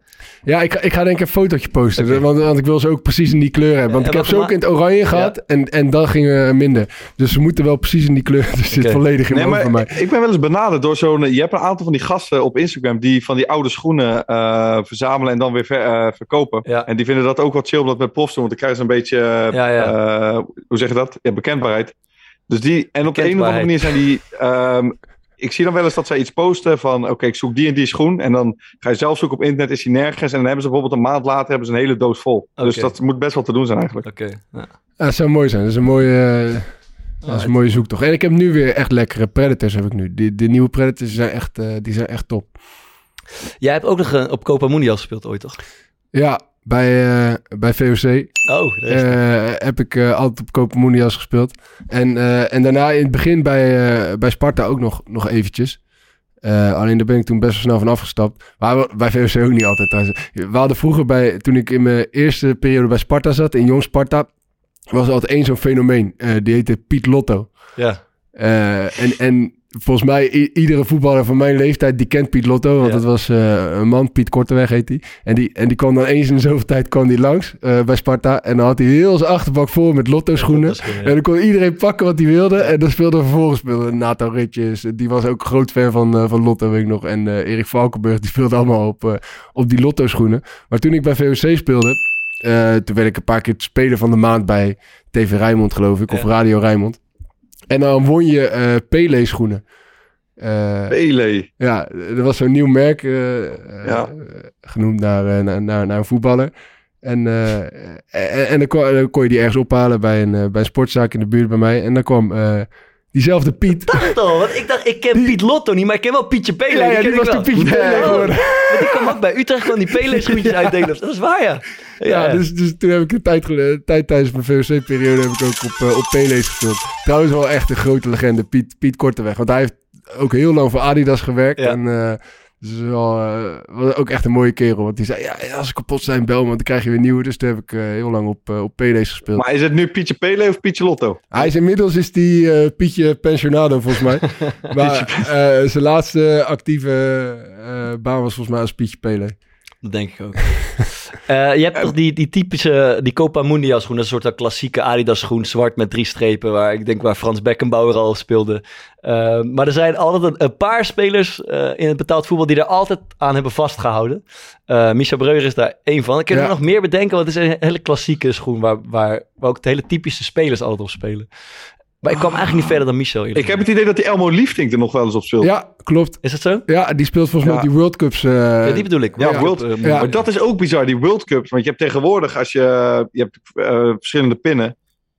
Ja, ik, ik ga denk ik een fotootje posten. Want, want ik wil ze ook precies in die kleur hebben. Want En ik heb ze ook in het oranje gehad. En, en dan gingen we minder. Dus ze moeten wel precies in die kleur. (laughs) Dus zit Oké. volledig in Nee, maar bij mij. ik ben wel eens benaderd door zo'n... Je hebt een aantal van die gasten op Instagram die van die oude schoenen eh, verzamelen en dan weer ver- eh, verkopen. Ja. En die vinden dat ook wel chill om dat met profs doen, want dan krijgen ze een beetje, eh, Ja, ja. eh, hoe zeg je dat? Ja, bekendbaarheid. Dus die, en op de een of andere manier zijn die, ehm, ik zie dan wel eens dat zij iets posten van, oké, ik zoek die en die schoen. En dan ga je zelf zoeken op internet, is die nergens. En dan hebben ze bijvoorbeeld een maand later hebben ze een hele doos vol. Dus dat moet best wel te doen zijn eigenlijk. Oké. Ja. Ja, het zou mooi zijn. Dat is een mooie, eh, dat is een mooie zoektocht. En ik heb nu weer echt lekkere Predators heb ik nu. Die, de nieuwe Predators zijn echt, eh, die zijn echt top. Jij hebt ook nog een, op Copa Mundial gespeeld ooit, toch? Ja, bij, eh, bij VOC Oh, eh, heb ik eh, altijd op Copa Mundials gespeeld. En, en daarna in het begin bij, bij Sparta ook nog, nog eventjes. Alleen daar ben ik toen best wel snel van afgestapt. Maar bij VOC ook niet altijd trouwens. We hadden vroeger bij, toen ik in mijn eerste periode bij Sparta zat, in Jong Sparta, was er altijd één zo'n fenomeen. Die heette Piet Lotto. ja. En, en volgens mij, iedere voetballer van mijn leeftijd, die kent Piet Lotto. Want Ja. dat was eh, een man, Piet Korteweg heet hij. En die, en die kwam dan eens in de zoveel tijd kwam die langs eh, bij Sparta. En dan had hij heel zijn achterbak vol met Lotto schoenen. Ja. En dan kon iedereen pakken wat hij wilde. En dan speelde vervolgens speelde Nato Ritjes. Die was ook groot fan van, eh, van Lotto, weet ik nog. En Erik Valkenburg, die speelde allemaal op, op die Lotto schoenen. Maar toen ik bij VOC speelde, toen werd ik een paar keer speler van de maand bij TV Rijnmond, geloof ik. Of. Radio Rijnmond. En dan won je eh Pele schoenen. Eh, Pele. ja, er was zo'n nieuw merk eh, Ja. genoemd naar, naar, naar, naar een voetballer. En, en, en dan, kon, dan kon je die ergens ophalen bij een, bij een sportzaak in de buurt bij mij. En dan kwam diezelfde Piet. dacht al, want ik dacht, ik ken Piet Lotto niet, maar ik ken wel Pietje Pele. Ja, ja, die ik was toen Pietje Pele Oh, geworden. maar die kwam ook bij Utrecht, kwam die Pele (laughs) schoentjes uitdelen. Dat is waar, ja. Ja, dus, dus toen heb ik een tijd, tijd tijdens mijn VOC-periode heb ik ook op, eh, op Pele's gespeeld. Trouwens wel echt een grote legende, Piet, Piet Korteweg. Want hij heeft ook heel lang voor Adidas gewerkt. Ja. En eh dus wel, eh, was ook echt een mooie kerel. Want die zei, ja, als ze kapot zijn, bel me, want dan krijg je weer nieuwe. Dus toen heb ik eh, heel lang op, eh, op Pele's gespeeld. Maar is het nu Pietje Pele of Pietje Lotto? Hij is inmiddels is die eh, Pietje pensionado volgens mij. (laughs) maar eh, zijn laatste actieve eh, baan was volgens mij als Pietje Pele. Dat denk ik ook. Eh, je hebt toch die, die typische, die Copa Mundial schoen, een soort van klassieke Adidas schoen, zwart met drie strepen, waar ik denk waar Frans Beckenbauer al speelde. Eh, maar er zijn altijd een, een paar spelers eh, in het betaald voetbal die er altijd aan hebben vastgehouden. Eh Michel Breuer is daar één van. Ik kan Ja. er nog meer bedenken, want het is een hele klassieke schoen waar, waar, waar ook de hele typische spelers altijd op spelen. Maar ik kwam eigenlijk niet verder dan Michel. Ik heb het idee dat die Elmo Liefdink er nog wel eens op speelt. Ja, klopt. Is dat zo? Ja, die speelt volgens mij Ja. op die World Cups. eh, Ja, die bedoel ik. Ja, Ja, World- ja. Maar dat is ook bizar, die World Cups. Want je hebt tegenwoordig, als je, je hebt eh, verschillende pinnen.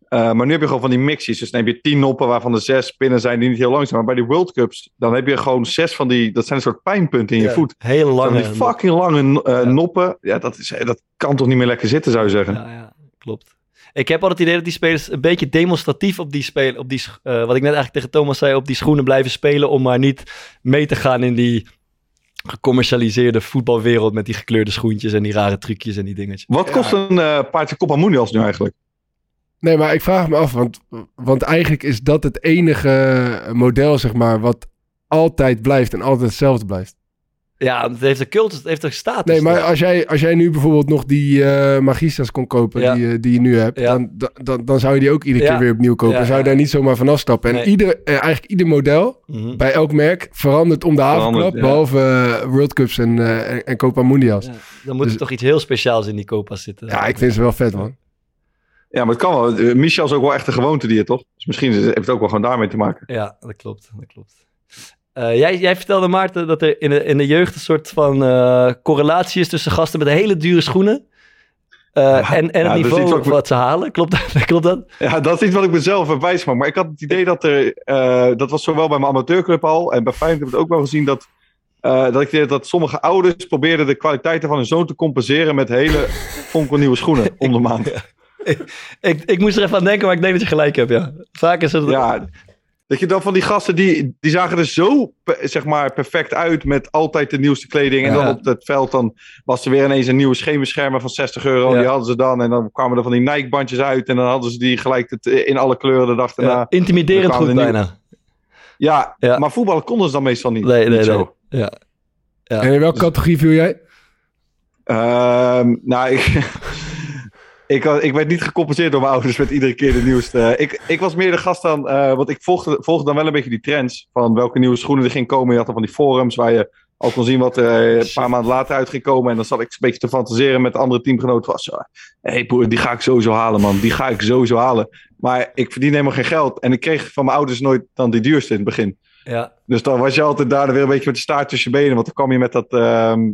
Eh, maar nu heb je gewoon van die mixies. Dus dan heb je tien noppen waarvan er zes pinnen zijn die niet heel lang zijn. Maar bij die World Cups, dan heb je gewoon zes van die, dat zijn een soort pijnpunten in je voet. Hele Van lange. die fucking lange eh, Ja. noppen. Ja, dat, is, dat kan toch niet meer lekker zitten, zou je zeggen. Ja, ja, klopt. Ik heb altijd het idee dat die spelers een beetje demonstratief op die spelen, op die, eh, wat ik net eigenlijk tegen Thomas zei, op die schoenen blijven spelen om maar niet mee te gaan in die gecommercialiseerde voetbalwereld met die gekleurde schoentjes en die rare trucjes en die dingetjes. Wat kost een eh paardje Copa Mundials nu eigenlijk? Nee, maar ik vraag me af, want, want eigenlijk is dat het enige model, zeg maar, wat altijd blijft en altijd hetzelfde blijft. Ja, het heeft een cult, het heeft een status. Nee, maar als jij, als jij nu bijvoorbeeld nog die eh Magistas kon kopen, Ja. die, eh, die je nu hebt, Ja. dan, dan- dan, zou je die ook iedere Ja. keer weer opnieuw kopen. Ja, dan zou je ja. daar niet zomaar vanaf stappen. En Nee. ieder, eh, eigenlijk ieder model Mhm. bij elk merk verandert om de havenklap, behalve eh, World Cups en, eh, en, en Copa Mundials. Ja, dan moet er Dus- toch iets heel speciaals in die Copa's zitten. Ja, ik vind ze wel vet, man. Ja, maar het kan wel. Michel is ook wel echt een gewoonte die toch? Dus misschien heeft het ook wel gewoon daarmee te maken. Ja, dat klopt. Dat klopt. Eh, jij, jij vertelde, Maarten, dat er in de, in de jeugd een soort van eh, correlatie is tussen gasten met hele dure schoenen. eh, en, en ja, het niveau wat wat ze halen. Klopt dat? (laughs) klopt dat? Ja, dat is iets wat ik mezelf wijsgemaakt. Maar ik had het idee dat er... dat was zowel bij mijn amateurclub al. En bij Feyenoord heb ik het ook wel gezien dat... dat ik dat sommige ouders probeerden de kwaliteiten van hun zoon te compenseren met hele fonkelnieuwe schoenen om de maand. (laughs) Ik, ik moest er even aan denken, maar ik denk dat je gelijk hebt, ja. Vaak is het... Ja, Dat je dan van die gasten, die, die zagen er zo zeg maar, perfect uit met altijd de nieuwste kleding. En Ja. dan op het veld dan was er weer ineens een nieuwe schemerschermer van 60 euro. Ja. Die hadden ze dan. En dan kwamen er van die Nike-bandjes uit. En dan hadden ze die gelijk het, in alle kleuren de dag daarna. Ja, intimiderend goed bijna. Ja. maar voetballen konden ze dan meestal niet. Nee, Niet nee, zo. nee. Ja. Ja. En in welke categorie viel jij? Ehm, nou, ik, (laughs) ik, ik werd niet gecompenseerd door mijn ouders met iedere keer de nieuwste. Ik, ik was meer de gast dan, eh, want ik volgde, volgde dan wel een beetje die trends van welke nieuwe schoenen er ging komen. Je had dan van die forums waar je al kon zien wat er eh, een paar maanden later uit ging komen. En dan zat ik een beetje te fantaseren met andere teamgenoten. Was, hé hey, broer, die ga ik sowieso halen man, die ga ik sowieso halen. Maar ik verdien helemaal geen geld. En ik kreeg van mijn ouders nooit dan die duurste in het begin. Ja. Dus dan was je altijd daar weer een beetje met de staart tussen je benen. Want dan kwam je met dat, ehm,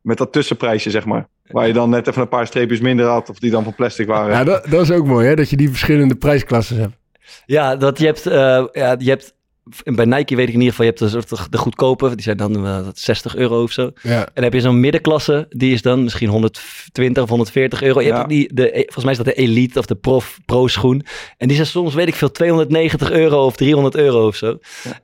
met dat tussenprijsje, zeg maar. Waar je dan net even een paar streepjes minder had. Of die dan van plastic waren. Ja, dat, dat is ook mooi, hè? Dat je die verschillende prijsklassen hebt. Ja, dat je hebt, eh, ja, je hebt bij Nike weet ik in ieder geval, je hebt een soort de goedkope, die zijn dan eh, 60 euro of zo. Ja. En dan heb je zo'n middenklasse, die is dan misschien 120 of 140 euro. Je Ja. hebt ook die, de, volgens mij is dat de Elite of de Prof Pro schoen. En die zijn soms, weet ik veel, 290 euro of 300 euro of zo.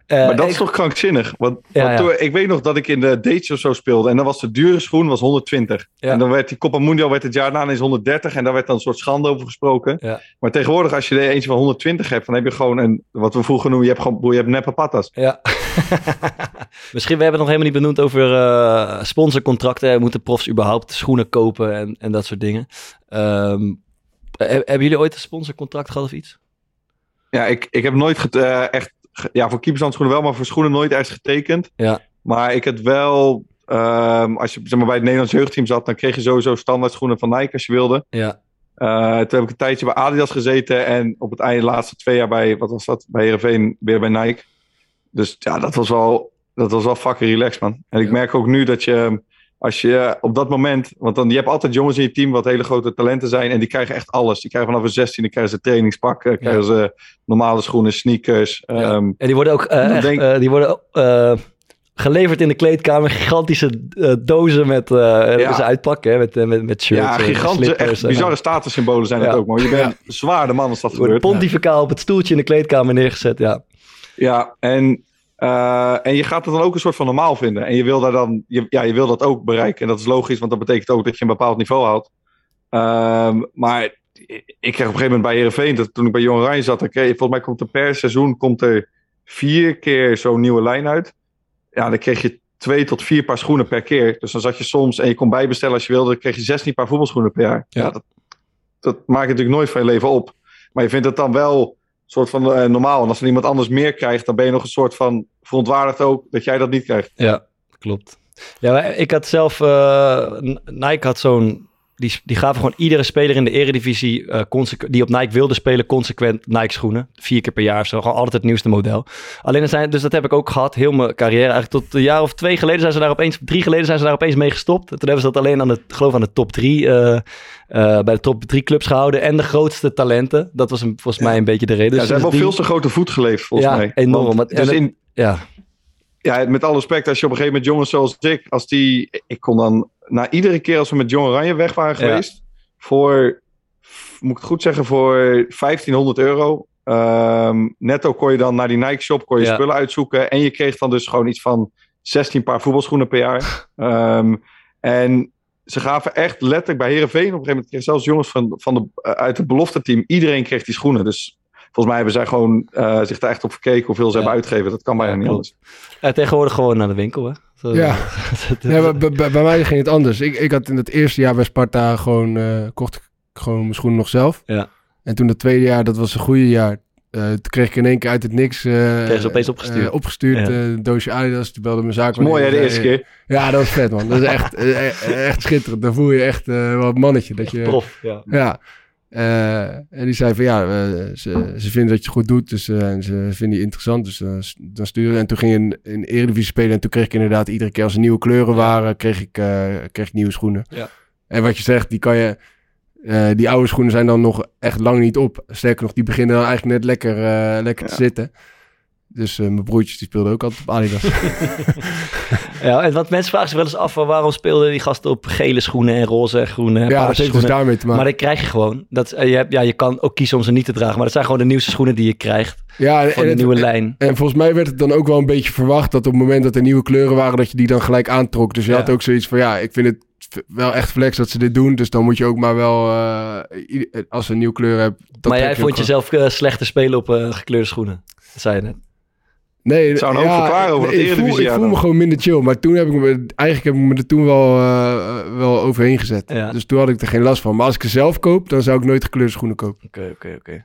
Eh, maar dat ik- is toch krankzinnig? Want, Ja, want ja. toen- ik weet nog dat ik in de dates of zo speelde. En dan was de dure schoen was 120. Ja. En dan werd die Copa Mundial werd het jaar daarna eens 130. En daar werd dan een soort schande over gesproken. Ja. Maar tegenwoordig, als je er eentje van 120 hebt, dan heb je gewoon een, wat we vroeger noemen, je hebt gewoon, je hebt neppe patas. Ja. (laughs) Misschien, we hebben het nog helemaal niet benoemd over eh, sponsorcontracten. Moeten profs überhaupt schoenen kopen en, en dat soort dingen. Ehm, he- hebben jullie ooit een sponsorcontract gehad of iets? Ja, ik, ik heb nooit get- eh, echt, ja, voor keepershandschoenen wel, maar voor schoenen nooit ergens getekend. Ja. Maar ik het wel, ehm, als je zeg maar, bij het Nederlands jeugdteam zat, dan kreeg je sowieso standaard schoenen van Nike als je wilde. Ja. Eh, toen heb ik een tijdje bij Adidas gezeten en op het einde de laatste twee jaar bij, wat was dat, bij Heerenveen weer bij Nike. Dus ja, dat was wel, dat was wel fucking relaxed, man. En ik Ja. merk ook nu dat je, als je op dat moment, want dan, je hebt altijd jongens in je team wat hele grote talenten zijn en die krijgen echt alles. Die krijgen vanaf een 16, dan krijgen ze trainingspakken, krijgen ze normale schoenen, sneakers. Ja. ehm, En die worden ook eh, echt, denk- eh, die worden eh, geleverd in de kleedkamer. Gigantische eh, dozen met eh Ja. ze uitpakken, hè, met, eh, met, met shirts. ja, en gigantische, slippers echt en- bizarre statussymbolen zijn het Ja. ook, man. Je bent zwaar de man als dat worden gebeurt. pontificaal op het stoeltje in de kleedkamer neergezet, ja. Ja, en, eh, en je gaat het dan ook een soort van normaal vinden. En je wil, daar dan, je, ja, je wil dat ook bereiken. En dat is logisch, want dat betekent ook dat je een bepaald niveau haalt. Ehm, maar ik kreeg op een gegeven moment bij Heerenveen, dat toen ik bij Jong Oranje zat, kreeg, volgens mij komt er per seizoen komt er vier keer zo'n nieuwe lijn uit. Ja, dan kreeg je twee tot vier paar schoenen per keer. Dus dan zat je soms, en je kon bijbestellen als je wilde, dan kreeg je 16 paar voetbalschoenen per jaar. Ja. Ja, dat, dat maakt natuurlijk nooit van je leven op. Maar je vindt het dan wel een soort van eh, normaal. En als er iemand anders meer krijgt, dan ben je nog een soort van verontwaardigd ook dat jij dat niet krijgt. Ja, klopt. Ja, ik had zelf... eh, Nike had zo'n... Die, die gaven gewoon iedere speler in de eredivisie... consequ- die op Nike wilde spelen, consequent Nike schoenen. Vier keer per jaar of zo. Gewoon altijd het nieuwste model. Alleen er zijn... Dus dat heb ik ook gehad. Heel mijn carrière. Eigenlijk tot een jaar of twee geleden zijn ze daar opeens... Drie geleden zijn ze daar opeens mee gestopt. Toen hebben ze dat alleen aan de... geloof aan de top drie... eh, eh, bij de top drie clubs gehouden. En de grootste talenten. Dat was een, volgens mij een beetje de reden. Ja, Dus ze hebben sindsdien- veel te grote voet geleefd, volgens Ja, mij. enorm. Want- Want- en dus in, Ja, ja, met alle respect, als je op een gegeven moment jongens zoals ik, als die, ik kon dan, na iedere keer als we met Jong Oranje weg waren geweest, voor, moet ik het goed zeggen, voor 1500 euro. ehm, netto kon je dan naar die Nike shop, kon je spullen uitzoeken. En je kreeg dan dus gewoon iets van 16 paar voetbalschoenen per jaar. (laughs) Ehm, en ze gaven echt letterlijk bij Herenveen. Op een gegeven moment kregen zelfs jongens van, van de, eh, uit het belofte team. Iedereen kreeg die schoenen. Dus volgens mij hebben zij gewoon eh, zich daar echt op gekeken hoeveel ze Ja. hebben uitgegeven. Dat kan bijna Ja, niet anders. Tegenwoordig gewoon naar de winkel, hè? Zo- Ja. (laughs) Ja, bij, bij- bij mij ging het anders. Ik, ik had in het eerste jaar bij Sparta gewoon, eh, kocht ik gewoon mijn schoenen nog zelf. Ja. En toen het tweede jaar, dat was een goede jaar. eh, toen kreeg ik in één keer uit het niks... eh, Kreeg ze opeens opgestuurd. eh, opgestuurd, Ja. een doosje Adidas. Toen belde mijn zaak. Mooi hè, de eerste keer. Ja, dat was vet man. Dat is echt, echt schitterend. Dan voel je echt eh, wel een mannetje. Dat je, Prof, ja. Ja. Eh, en die zei van ja, eh, ze, ze vinden dat je het goed doet. Dus eh, en ze vinden je interessant. Dus dan sturen. En toen ging je in, in Eredivisie spelen. En toen kreeg ik inderdaad iedere keer als er nieuwe kleuren waren, kreeg ik, kreeg ik nieuwe schoenen. Ja. En wat je zegt, die kan je. die oude schoenen zijn dan nog echt lang niet op. Sterker nog, die beginnen dan eigenlijk net lekker, lekker te zitten. Dus eh, mijn broertjes die speelden ook altijd op Adidas. (laughs) Ja, en wat mensen vragen zich wel eens af, van waarom speelden die gasten op gele schoenen en roze en groene en ja, dat heeft dus daarmee te maar maken. dat krijg je gewoon. Dat, eh, je, hebt, ja, je kan ook kiezen om ze niet te dragen, maar dat zijn gewoon de nieuwste schoenen die je krijgt ja, en, van de nieuwe lijn. en volgens mij werd het dan ook wel een beetje verwacht dat op het moment dat er nieuwe kleuren waren, dat je die dan gelijk aantrok. Dus je Ja. had ook zoiets van, ja, ik vind het wel echt flex dat ze dit doen. Dus dan moet je ook maar wel, eh, als ze een nieuwe kleur hebt... maar jij vond jezelf slechter spelen op gekleurde schoenen. Dat zei je net. Nee, zou een hoop verklaren over dat ik voel, ik voel me gewoon minder chill. Maar toen heb ik me, eigenlijk heb ik me er toen wel, eh, wel overheen gezet. Ja. Dus toen had ik er geen last van. Maar als ik ze zelf koop, dan zou ik nooit gekleurde schoenen kopen. Oké, oké, oké.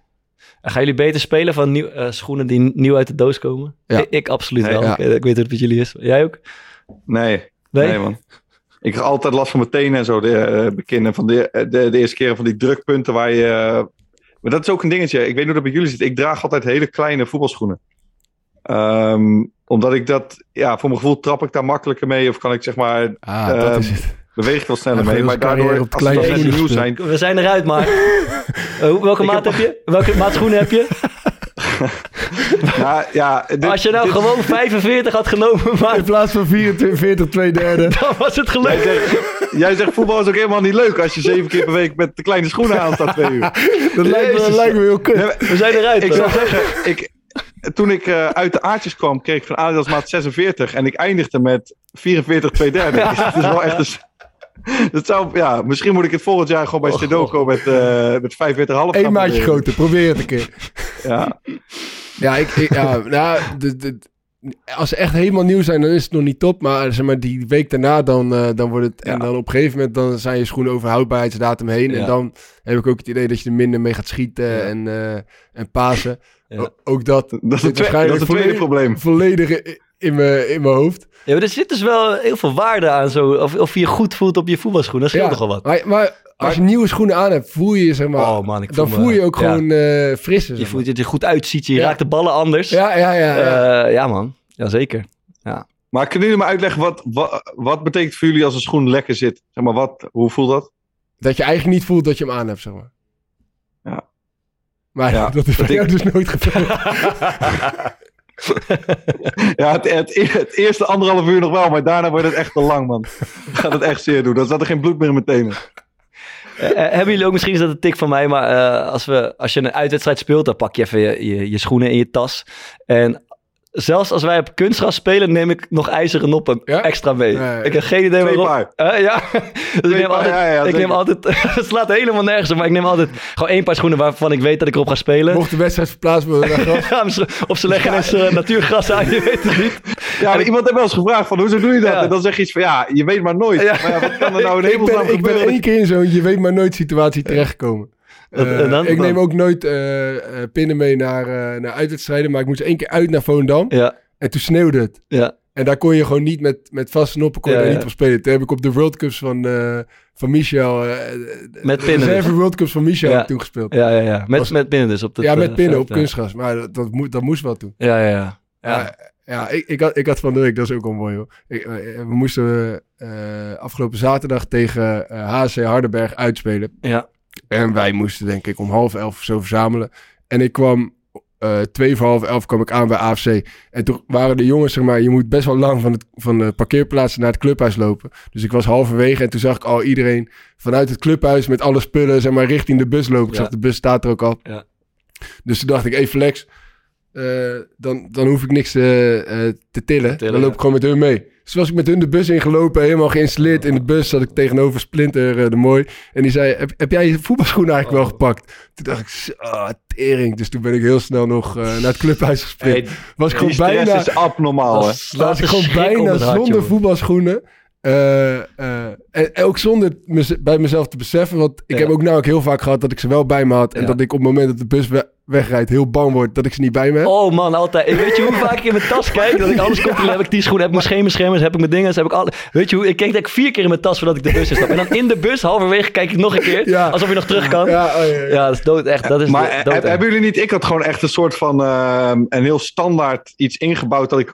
En gaan jullie beter spelen van nieuw, eh, schoenen die nieuw uit de doos komen? Ja. Ik, (laughs) ik absoluut Nee, wel. ja. Ik, ik weet hoe het met jullie is. Jij ook? Nee, Nee? nee, man. Ik heb altijd last van mijn tenen en zo, de, beginnen van de, de, de eerste keer van die drukpunten waar je... maar dat is ook een dingetje. Ik weet niet hoe dat bij jullie zit. Ik draag altijd hele kleine voetbalschoenen. Ehm, omdat ik dat, ja, voor mijn gevoel trap ik daar makkelijker mee. Of kan ik zeg maar, Ah, dat Ehm, is het. beweeg ik wel sneller Ja, mee. Maar daardoor, op als schoenen nieuw zijn... We zijn eruit, maar. (laughs) Eh, welke Ik maat heb- heb je? Welke maat schoenen heb je? (laughs) Nou, ja, dit- Als je nou dit- gewoon 45 had genomen, In maar plaats van 24, 40, 2 derde. dan was het Jij gelukt. zegt, jij zegt voetbal is ook helemaal niet leuk als je zeven keer per week met de kleine schoenen aan staat twee uur. (laughs) Dat lijkt me, lijkt me heel kut. Nee, We zijn eruit. ik zou zeggen, ik, toen ik eh, uit de aardjes kwam, kreeg ik van Adidas maat 46 en ik eindigde met 44 2 derde. (laughs) Dus het is wel echt een... Dat zou, ja, misschien moet ik het volgend jaar gewoon bij Oh, met, eh met 45,5 Eén maatje groter, probeer het een keer. Ja. Ja, ik, ik, ja nou, als ze echt helemaal nieuw zijn, dan is het nog niet top. Maar, zeg maar die week daarna, dan, eh, dan wordt het... En dan op een gegeven moment dan zijn je schoenen over houdbaarheidsdatum heen. Ja. En dan heb ik ook het idee dat je er minder mee gaat schieten Ja. en, en pasen. Ja. Ook dat Dat is het, dat waarschijnlijk is het tweede volledig- probleem. volledig in mijn in mijn hoofd. Ja, maar er zit dus wel heel veel waarde aan zo. Of, of je je goed voelt op je voetbalschoenen. Dat scheelt Ja, toch wel wat. Maar, maar als je nieuwe schoenen aan hebt, voel je je, zeg maar... Oh man, ik voel dan me- voel je ook ja. gewoon eh frisser. Je voelt dat je er goed uitziet. Je Ja. raakt de ballen anders. Ja, ja, ja. ja. Eh, ja man. Jazeker. Maar kunnen jullie me uitleggen, wat, wat, wat betekent voor jullie als een schoen lekker zit? Zeg maar, wat, hoe voelt dat? Dat je eigenlijk niet voelt dat je hem aan hebt, zeg maar. Maar Ja, (laughs) dat is bij dat jou ik- dus nooit gebeurd. (laughs) Ja, het, het, het eerste anderhalf uur nog wel, maar daarna wordt het echt te lang, man. Dan gaat het echt zeer doen. Dan zat er geen bloed meer in mijn tenen. Eh, eh, hebben jullie ook, misschien is dat een tik van mij, maar eh, als, we, als je een uitwedstrijd speelt, dan pak je even je, je, je schoenen in je tas. En zelfs als wij op kunstgras spelen, neem ik nog ijzeren noppen Ja? extra mee. Ik heb geen idee Twee waarom. paar. Eh, ja, (laughs) dus ik neem paar, altijd, ja, ja, ik neem altijd (laughs) het slaat helemaal nergens op, maar ik neem altijd gewoon één paar schoenen waarvan ik weet dat ik erop ga spelen. Mocht de wedstrijd verplaatst worden (laughs) of ze leggen eens eh, natuurgras aan, je weet het niet. Ja, iemand heeft wel eens gevraagd van, hoezo doe je dat? En dan zeg je iets van, ja, je weet maar nooit. Ja. Maar ja, wat kan er nou in ik, hemelsnaam ben, ik ben gebeuren? één keer in zo'n je weet maar nooit situatie terechtgekomen. Eh, dan? ik neem ook nooit eh, eh, pinnen mee naar, naar uitwedstrijden, maar ik moest één keer uit naar Volendam Ja, en toen sneeuwde het. ja. En daar kon je gewoon niet met, met vaste noppen kon je Ja, daar ja. niet op spelen. Toen heb ik op de World Cups van, van Michel, Met pinnen dus. World Cups van Michel heb ik toen gespeeld. Ja, ja, ja. Met, Was- met pinnen dus op dat ja, met pinnen op kunstgras, maar dat, dat, moet, dat moest wel toen. Ja, ja, ja. Ja. Ja, ik, ik, had, ik had van week, dat is ook wel mooi hoor. Ik, we moesten afgelopen zaterdag tegen HC Hardenberg uitspelen. Ja. En wij moesten denk ik om half elf zo verzamelen. En ik kwam, eh, twee voor half elf kwam ik aan bij AFC. En toen waren de jongens, zeg maar, je moet best wel lang van, het, van de parkeerplaats naar het clubhuis lopen. Dus ik was halverwege en toen zag ik al iedereen vanuit het clubhuis met alle spullen, zeg maar, richting de bus lopen. Ik Ja. zag de bus staat er ook al. Ja. Dus toen dacht ik, hey flex, eh, dan, dan hoef ik niks te, eh, te tillen. Tillen, dan loop ik gewoon met hun mee. Dus was ik met hun de bus ingelopen, helemaal geïnstalleerd in de bus. Zat ik tegenover Splinter eh, de Mooi. En die zei, heb, heb jij je voetbalschoenen eigenlijk wel gepakt? Toen dacht ik, ah, tering. Dus toen ben ik heel snel nog eh, naar het clubhuis gesprint. Hey, was ik gewoon bijna, is abnormaal, hè? dat was ik gewoon bijna hart, zonder jongen. voetbalschoenen. Eh, eh, en, en ook zonder mez- bij mezelf te beseffen. Want ik Ja. heb ook nou ook heel vaak gehad dat ik ze wel bij me had. En Ja. dat ik op het moment dat de bus we- wegrijdt heel bang word dat ik ze niet bij me heb. Oh man, altijd. Ik weet je hoe vaak ik in mijn tas kijk? Dat ik alles controleer. Heb ik die schoenen, heb ik mijn schemerschermers, heb ik mijn dingen. Heb ik alle... Weet je hoe? Ik keek denk ik vier keer in mijn tas voordat ik de bus in stap. En dan in de bus, halverwege, kijk ik nog een keer. Ja. Alsof je nog terug kan. Ja, oh, ja, ja. dat is dood echt. Dat is Maar dood, echt. hebben jullie niet... Ik had gewoon echt een soort van... ehm, een heel standaard iets ingebouwd... dat ik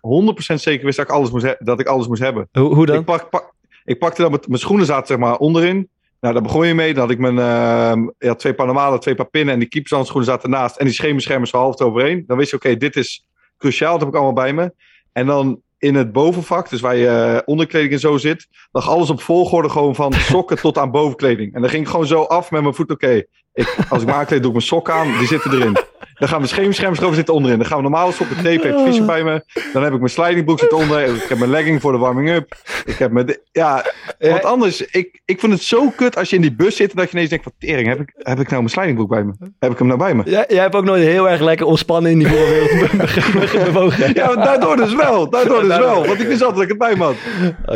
100% zeker wist dat ik alles moest, he- dat ik alles moest hebben. Hoe, hoe dan? Ik, pak, pak- ik pakte dan... Mijn schoenen zaten zeg maar onderin. Nou, daar begon je mee. Dan had ik mijn ehm, ja, twee Panamalen, twee paar pinnen... en die keepershandschoenen zaten ernaast... en die schemerschermers half overheen. Dan wist je, oké, dit is cruciaal. Dat heb ik allemaal bij me. En dan in het bovenvak, dus waar je eh, onderkleding en zo zit, lag alles op volgorde gewoon van sokken (laughs) tot aan bovenkleding. En dan ging ik gewoon zo af met mijn voet. Oké, ik, als ik me aankleed, doe ik mijn sokken aan. Die zitten erin. Dan gaan mijn schemerschermers erover zitten onderin. Dan gaan we normale sokken tape. Heb ik fiche bij me. Dan heb ik mijn slidingbroek zitten onder. Ik heb mijn legging voor de warming-up. Ik heb mijn... Ja, want anders... Ik, ik vind het zo kut als je in die bus zit en dat je ineens denkt van... Tering, heb ik, heb ik nou mijn slidingbroek bij me? Heb ik hem nou bij me? Jij, jij hebt ook nooit heel erg lekker ontspannen in die voetbalwereld (laughs) bewogen. Ja, maar daardoor dus wel. Daardoor dus wel. Want ik wist altijd dat ik het bij me had.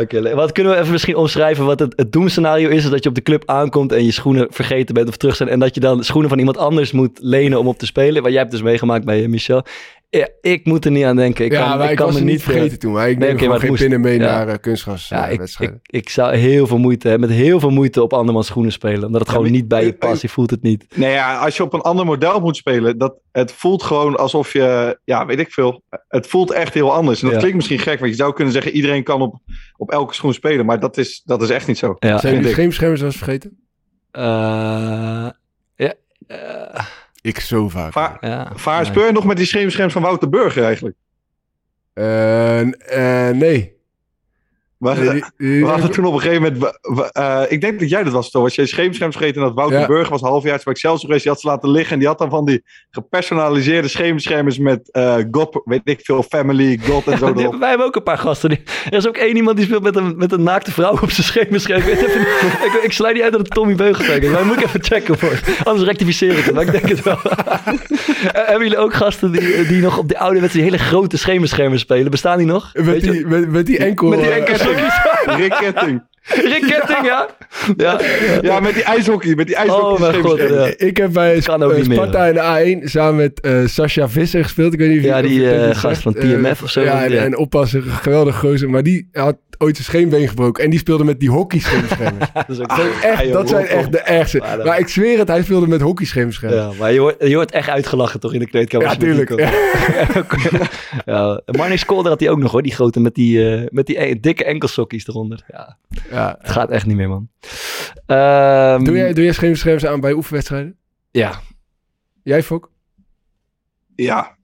Oké, wat kunnen we even misschien omschrijven wat het, het doemscenario is? is Dat je op de club aankomt en je schoenen vergeten bent of terug zijn. En dat je dan schoenen van iemand anders moet lenen om op te spelen. Wat jij hebt dus meegemaakt bij eh, Michel. Ja, ik moet er niet aan denken. Ik ja, kan, maar ik ik kan was me niet niet vergeten toen. Maar ik Nee, neem het geen moest- pinnen mee ja. naar uh, kunstgraswedstrijden. Ja, ik, ik, ik zou heel veel moeite hebben. Met heel veel moeite op andermans schoenen spelen. Omdat het Ja, gewoon maar- niet bij je eh, past. Je voelt het niet. Nee, ja, als je op een ander model moet spelen, dat, het voelt gewoon alsof je, ja, weet ik veel. Het voelt echt heel anders. En dat Ja. klinkt misschien gek, want je zou kunnen zeggen, iedereen kan op, op elke schoen spelen. Maar dat is, dat is echt niet zo. Ja. Zijn scheemschermers wel eens vergeten? Eh, ja. eh, Ik zo vaak. Va ja. Vaar Nee. speur je nog met die schemerscherms van Wouter Burger eigenlijk? Eh, eh, nee. Maar, die- die- we hadden toen op een gegeven moment, eh, ik denk dat jij dat was toch, was jij schemerscherms vergeten en dat Wouter Ja. Burger was halfjaars bij Excelsior geweest, die had ze laten liggen en die had dan van die gepersonaliseerde schemerschermers met eh God, weet ik veel, Family, God en zo (laughs) die- erop. wij hebben ook een paar gasten. Die, er is ook één iemand die speelt met een, met een naakte vrouw op zijn schemerscherm. (laughs) Ik, weet even, ik, ik sluit niet uit dat het Tommy Beugelsdijk is. Maar moet ik even checken voor. Anders rectificeer ik het. Maar ik denk het wel. (laughs) Eh, hebben jullie ook gasten die, die nog op de oude wedstrijd die hele grote schemerschermen spelen? Bestaan die nog? Met Weet je- die, met, met die enkel... met die eh, enkele Rick Ketting. Rick Ketting, ja? Ja. Ja, met die ijshockey, met die ijshockey Oh mijn god, ja. Ik heb bij Sparta in de A1 samen met eh Sascha Visser gespeeld. Ik weet niet of je- Ja, die, eh, gast van TMF of zo. Ja, en, Ja. en oppasser, geweldig gozer. Maar die had ooit zijn scheenbeen gebroken. En die speelde met die hockeyscheemschermers. (laughs) Dat is ook echt, dat zijn echt de ergste. Maar ik zweer het, hij speelde met hockeyscheemschermers. Ja, maar je wordt, je wordt echt uitgelachen toch in de kleedkamer. Ja, tuurlijk. (laughs) ja, Marnix Kolder had hij ook nog hoor, die grote met die, eh, met die e- dikke enkelsokkies eronder. Ja, Ja. het gaat echt niet meer man. Ehm, Doe jij, doe jij scheemschermers aan bij oefenwedstrijden? Ja. Jij, Fok? Ja,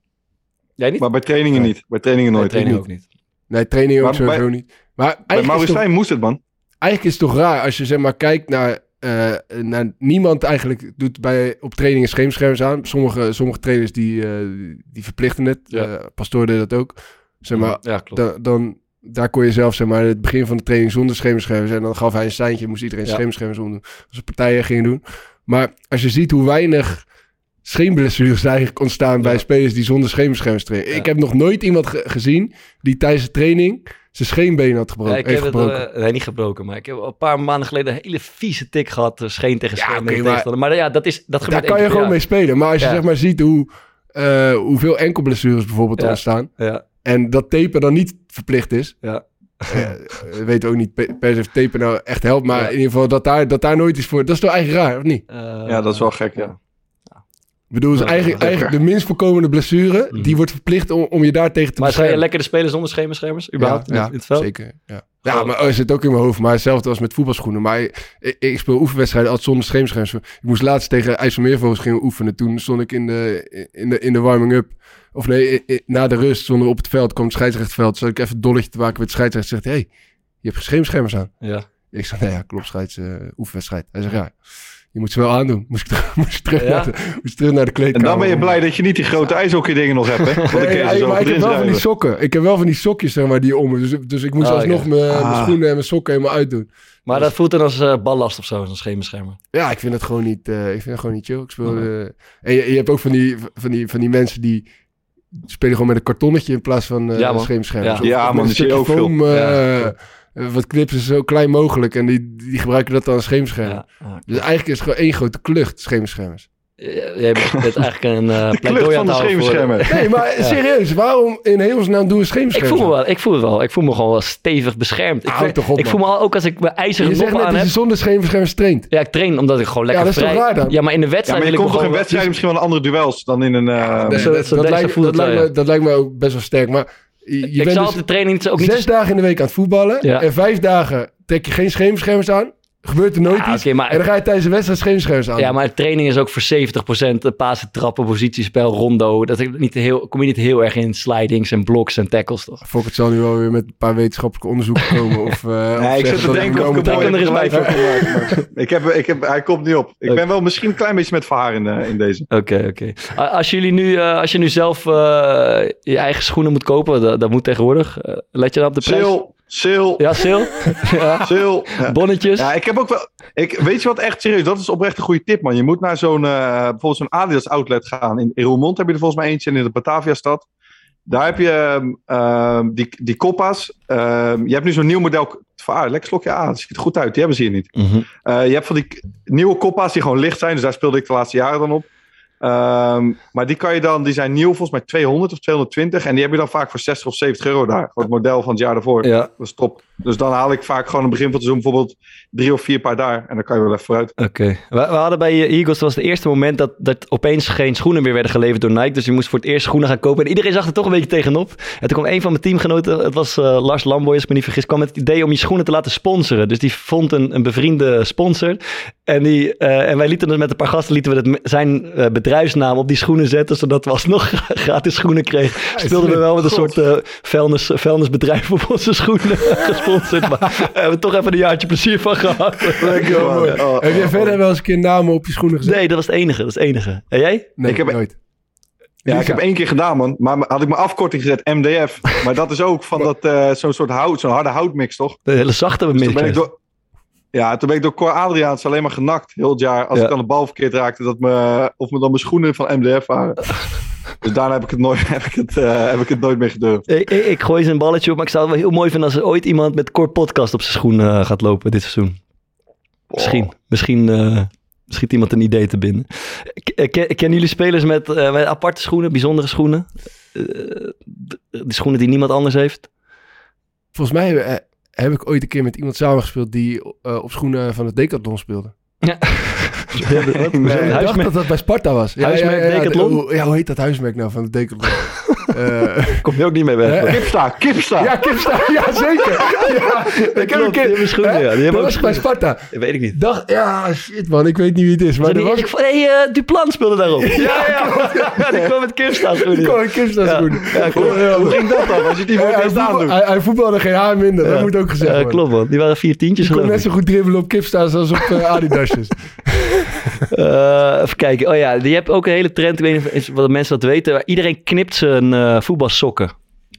Jij niet? maar bij trainingen niet. Bij trainingen nooit. training Niet. ook niet. Nee, training ook sowieso bij- niet. Maar Bij Mauritsijn moest het, man. eigenlijk is het toch raar als je zeg maar kijkt naar... eh, naar niemand eigenlijk doet bij, op trainingen scheemschermers aan. Sommige, sommige trainers die, eh, die verplichten het. Ja. Eh, Pastoor deed dat ook. Zeg maar, ja, klopt. da- dan, daar kon je zelf zeg maar, het begin van de training zonder schemerschermers. En dan gaf hij een seintje, moest iedereen Ja. schemerschermers omdoen. Als de partijen gingen doen. Maar als je ziet hoe weinig scheenblessures eigenlijk ontstaan bij spelers die zonder schemerschermers trainen. Ja. Ik heb nog nooit iemand ge- gezien die tijdens de training zijn scheenbeen had gebroken. Ja, ik heeft heb het, eh, nee, niet gebroken, maar ik heb al een paar maanden geleden een hele vieze tik gehad. eh, Scheen tegen scheen. maar- ja, dat, is, dat Daar kan je gewoon mee spelen. Maar als je Ja. zeg maar ziet hoe, eh, hoeveel enkelblessures bijvoorbeeld Ja. ontstaan. En dat tapen dan niet verplicht is. ja. Ja, we weten ook niet pe- per se of tapen nou echt helpt. Maar Ja. in ieder geval dat daar, dat daar nooit is voor. Dat is toch eigenlijk raar, of niet? Ja, dat is wel gek, ja. Ik bedoel, Ja, eigenlijk, eigenlijk de minst voorkomende blessure. Mhm. Die wordt verplicht om, om je daar tegen te Maar zou je beschermen. lekker de spelers zonder schemerschermers? Überhaupt ja, in, ja, in het veld? zeker. Ja, ja maar er zit ook in mijn hoofd. Maar hetzelfde als met voetbalschoenen. Maar ik, ik speel oefenwedstrijden altijd zonder scheemscherms. Ik moest laatst tegen IJsselmeervogels gingen oefenen. Toen stond ik in de, in de, in de warming-up. Of nee, na de rust we op het veld. kwam het scheidsrechtveld. Zat ik even dolletje te maken met de scheidsrechter. Zegt, hé, hey, je hebt geen scheemschermers aan. Ja. Ik zei, nee, ja, klopt, scheids, eh, oefenwedstrijd. Hij zegt, ja, je moet ze wel aandoen. Moest ik terug, (laughs) moest ik terug, Ja? naar, de, moest ik terug naar de En kleedkamer. dan ben je blij dat je niet die grote ijshockey dingen nog hebt, hè? (laughs) Nee, maar ik heb wel van die sokken. Ik heb wel van die sokjes, zeg maar, die om. Dus, dus ik moest Oh, alsnog ja. mijn, mijn Ah. schoenen en mijn sokken helemaal uitdoen. Maar dat voelt dan als eh, ballast of zo, zo'n schemerschermer. Ja, ik vind het gewoon niet, eh, ik vind het gewoon niet chill. Ik speel, eh, en je, je hebt ook van die, van, die, van die mensen die spelen gewoon met een kartonnetje in plaats van eh Ja, man. Ja. Ja, man, stukje ook veel. Ja. Eh, wat knipsen ze zo klein mogelijk en die, die gebruiken dat dan als scheemscherm. Ja. Ja. Dus eigenlijk is het gewoon één grote klucht, scheemschermers. J- Jij bent eigenlijk een eh (laughs) De pleidooi klucht aan het houden voor-. Nee, (laughs) maar serieus, waarom in hemelsnaam doen we Ik scheemschermen? voel me wel, ik voel het wel. Ik voel me gewoon wel stevig beschermd. Ik, vind- toch op, ik voel me al, ook als ik mijn ijzeren Je zegt noppen net aan dat je heb. zonder scheemschermers traint. Ja, ik train omdat ik gewoon lekker dat is toch vrij... raar dan? Ja, maar in de Ja, wedstrijd maar je komt ik toch in wedstrijden misschien wel andere duels dan in een... eh, Nee, zo- dat, zo dat denk- lijkt, dat, lijkt me, dat lijkt me ook best wel sterk. Maar je, je ik bent zou dus de training ook niet... zes dagen in de week aan het voetballen. Ja. En vijf dagen trek je geen schemerschermers aan. Gebeurt er nooit Ja, iets. oké, maar- En dan ga je tijdens de wedstrijd scheemschuis aan. Ja, maar training is ook voor 70% pasen, trappen, positiespel, rondo. Dat niet heel, kom je niet heel erg in slidings en blocks en tackles, toch? Fok, het zal nu wel weer met een paar wetenschappelijke onderzoeken komen. Of, eh, of Ja, ik zit te denken of ik er eens bij ik heb, ik heb, hij komt niet op. Ik ben wel misschien een klein beetje met verhaar in, eh, in deze. Oké, oké. Als, jullie nu, eh, als je nu zelf eh, je eigen schoenen moet kopen, dat, dat moet tegenwoordig. Let je dan op de prijs? Sale, Ja, sale? (laughs) ja. sale. (laughs) Ja. Bonnetjes? Ja, ik heb ook wel. Ik, weet je wat echt serieus? Dat is oprecht een goede tip, man. Je moet naar zo'n eh, bijvoorbeeld zo'n Adidas outlet gaan. In, in Roermond heb je er volgens mij eentje en in de Batavia-stad. Daar heb je ehm, ehm, die, die koppa's. Ehm, je hebt nu zo'n nieuw model. Ah, lekker slokje aan. Het ziet er goed uit. Die hebben ze hier niet. Mhm. Eh, je hebt van die nieuwe koppa's die gewoon licht zijn. Dus daar speelde ik de laatste jaren dan op. Ehm, maar die kan je dan, die zijn nieuw volgens mij 200 of 220. En die heb je dan vaak voor 60 of 70 euro daar. Gewoon het model van het jaar daarvoor. Ja, Dat is top. Dus dan haal ik vaak gewoon een begin van het seizoen bijvoorbeeld drie of vier paar daar. En dan kan je wel even vooruit. oké. We, we hadden bij eh, Eagles, dat was het eerste moment dat, dat opeens geen schoenen meer werden geleverd door Nike. Dus je moest voor het eerst schoenen gaan kopen. En iedereen zag er toch een beetje tegenop. En toen kwam een van mijn teamgenoten, het was eh, Lars Lamboy, als ik me niet vergis, kwam met het idee om je schoenen te laten sponsoren. Dus die vond een, een bevriende sponsor. En, die, eh, en wij lieten dus met een paar gasten lieten we het, zijn eh, bedrijfsnaam op die schoenen zetten, zodat we alsnog (laughs) gratis schoenen kregen. Speelden we wel met een soort eh, vuilnis, vuilnisbedrijf op onze schoenen (laughs) gesponsord. Maar (laughs) we hebben er toch even een jaartje plezier van gehad. Lekker mooi. Heb jij verder wel eens een keer namen op je schoenen gezet? Nee, dat was het enige. Dat is het enige. En jij? Nee, Ik heb- nooit. Ja, ik heb één keer gedaan, man. Maar had ik mijn afkorting gezet, MDF. Maar dat is ook van dat, eh, zo'n soort hout, zo'n harde houtmix, toch? De hele zachte Dus ja, toen ben ik door Cor Adriaans alleen maar genakt. Heel het jaar. Als Ja. ik dan de bal verkeerd raakte, dat me, of me dan mijn schoenen van MDF waren. (laughs) dus daarna heb ik het nooit, (laughs) heb ik het, eh, heb ik het nooit meer gedurfd. Ik, ik, ik gooi ze een balletje op, maar ik zou het wel heel mooi vinden als er ooit iemand met Core Podcast op zijn schoen eh, gaat lopen dit seizoen. Misschien, misschien eh, schiet iemand een idee te binnen. Kennen jullie spelers met, eh, met aparte schoenen, bijzondere schoenen? Eh, de schoenen die niemand anders heeft? Volgens mij eh, heb ik ooit een keer met iemand samengespeeld die eh, op schoenen van het Decathlon speelde. Ja. (laughs) (laughs) Nee, ik Huismerk- dacht dat dat bij Sparta was. Huismerk Decathlon? de- hoe- ja, hoe heet dat huismerk nou van Decathlon? (laughs) Eh, Kom je ook niet mee weg? Kipsta, Kipsta! ja, Kipsta. Ja, zeker. (laughs) Ja, ik heb een klopt, die keer... hebben schoenen, hè? ja, die hebben dat was bij. Sparta. Weet ik niet. Dacht, ja, shit man, ik weet niet wie het is. Maar er was... ik, hey, eh, Duplan speelde daarop. Ja, ja. ja. die kwam met Kipsta schoenen. Ik kwam in Kipsta Ja. schoenen. Ja, klopt. Hoe ging dat dan? Als je niet voor Hij, het hij, eerst voetbal, aandoet. hij, hij voetbalde geen haar minder, dat moet ook gezegd Ja, worden. klopt man. Die waren vier tientjes geloof net ik. zo goed dribbelen op Kipsta's als op uh, Adidasjes. (laughs) Eh, even kijken. Oh ja, je hebt ook een hele trend. Ik weet niet of- wat mensen dat weten. maar Iedereen knipt zijn eh, voetbalsokken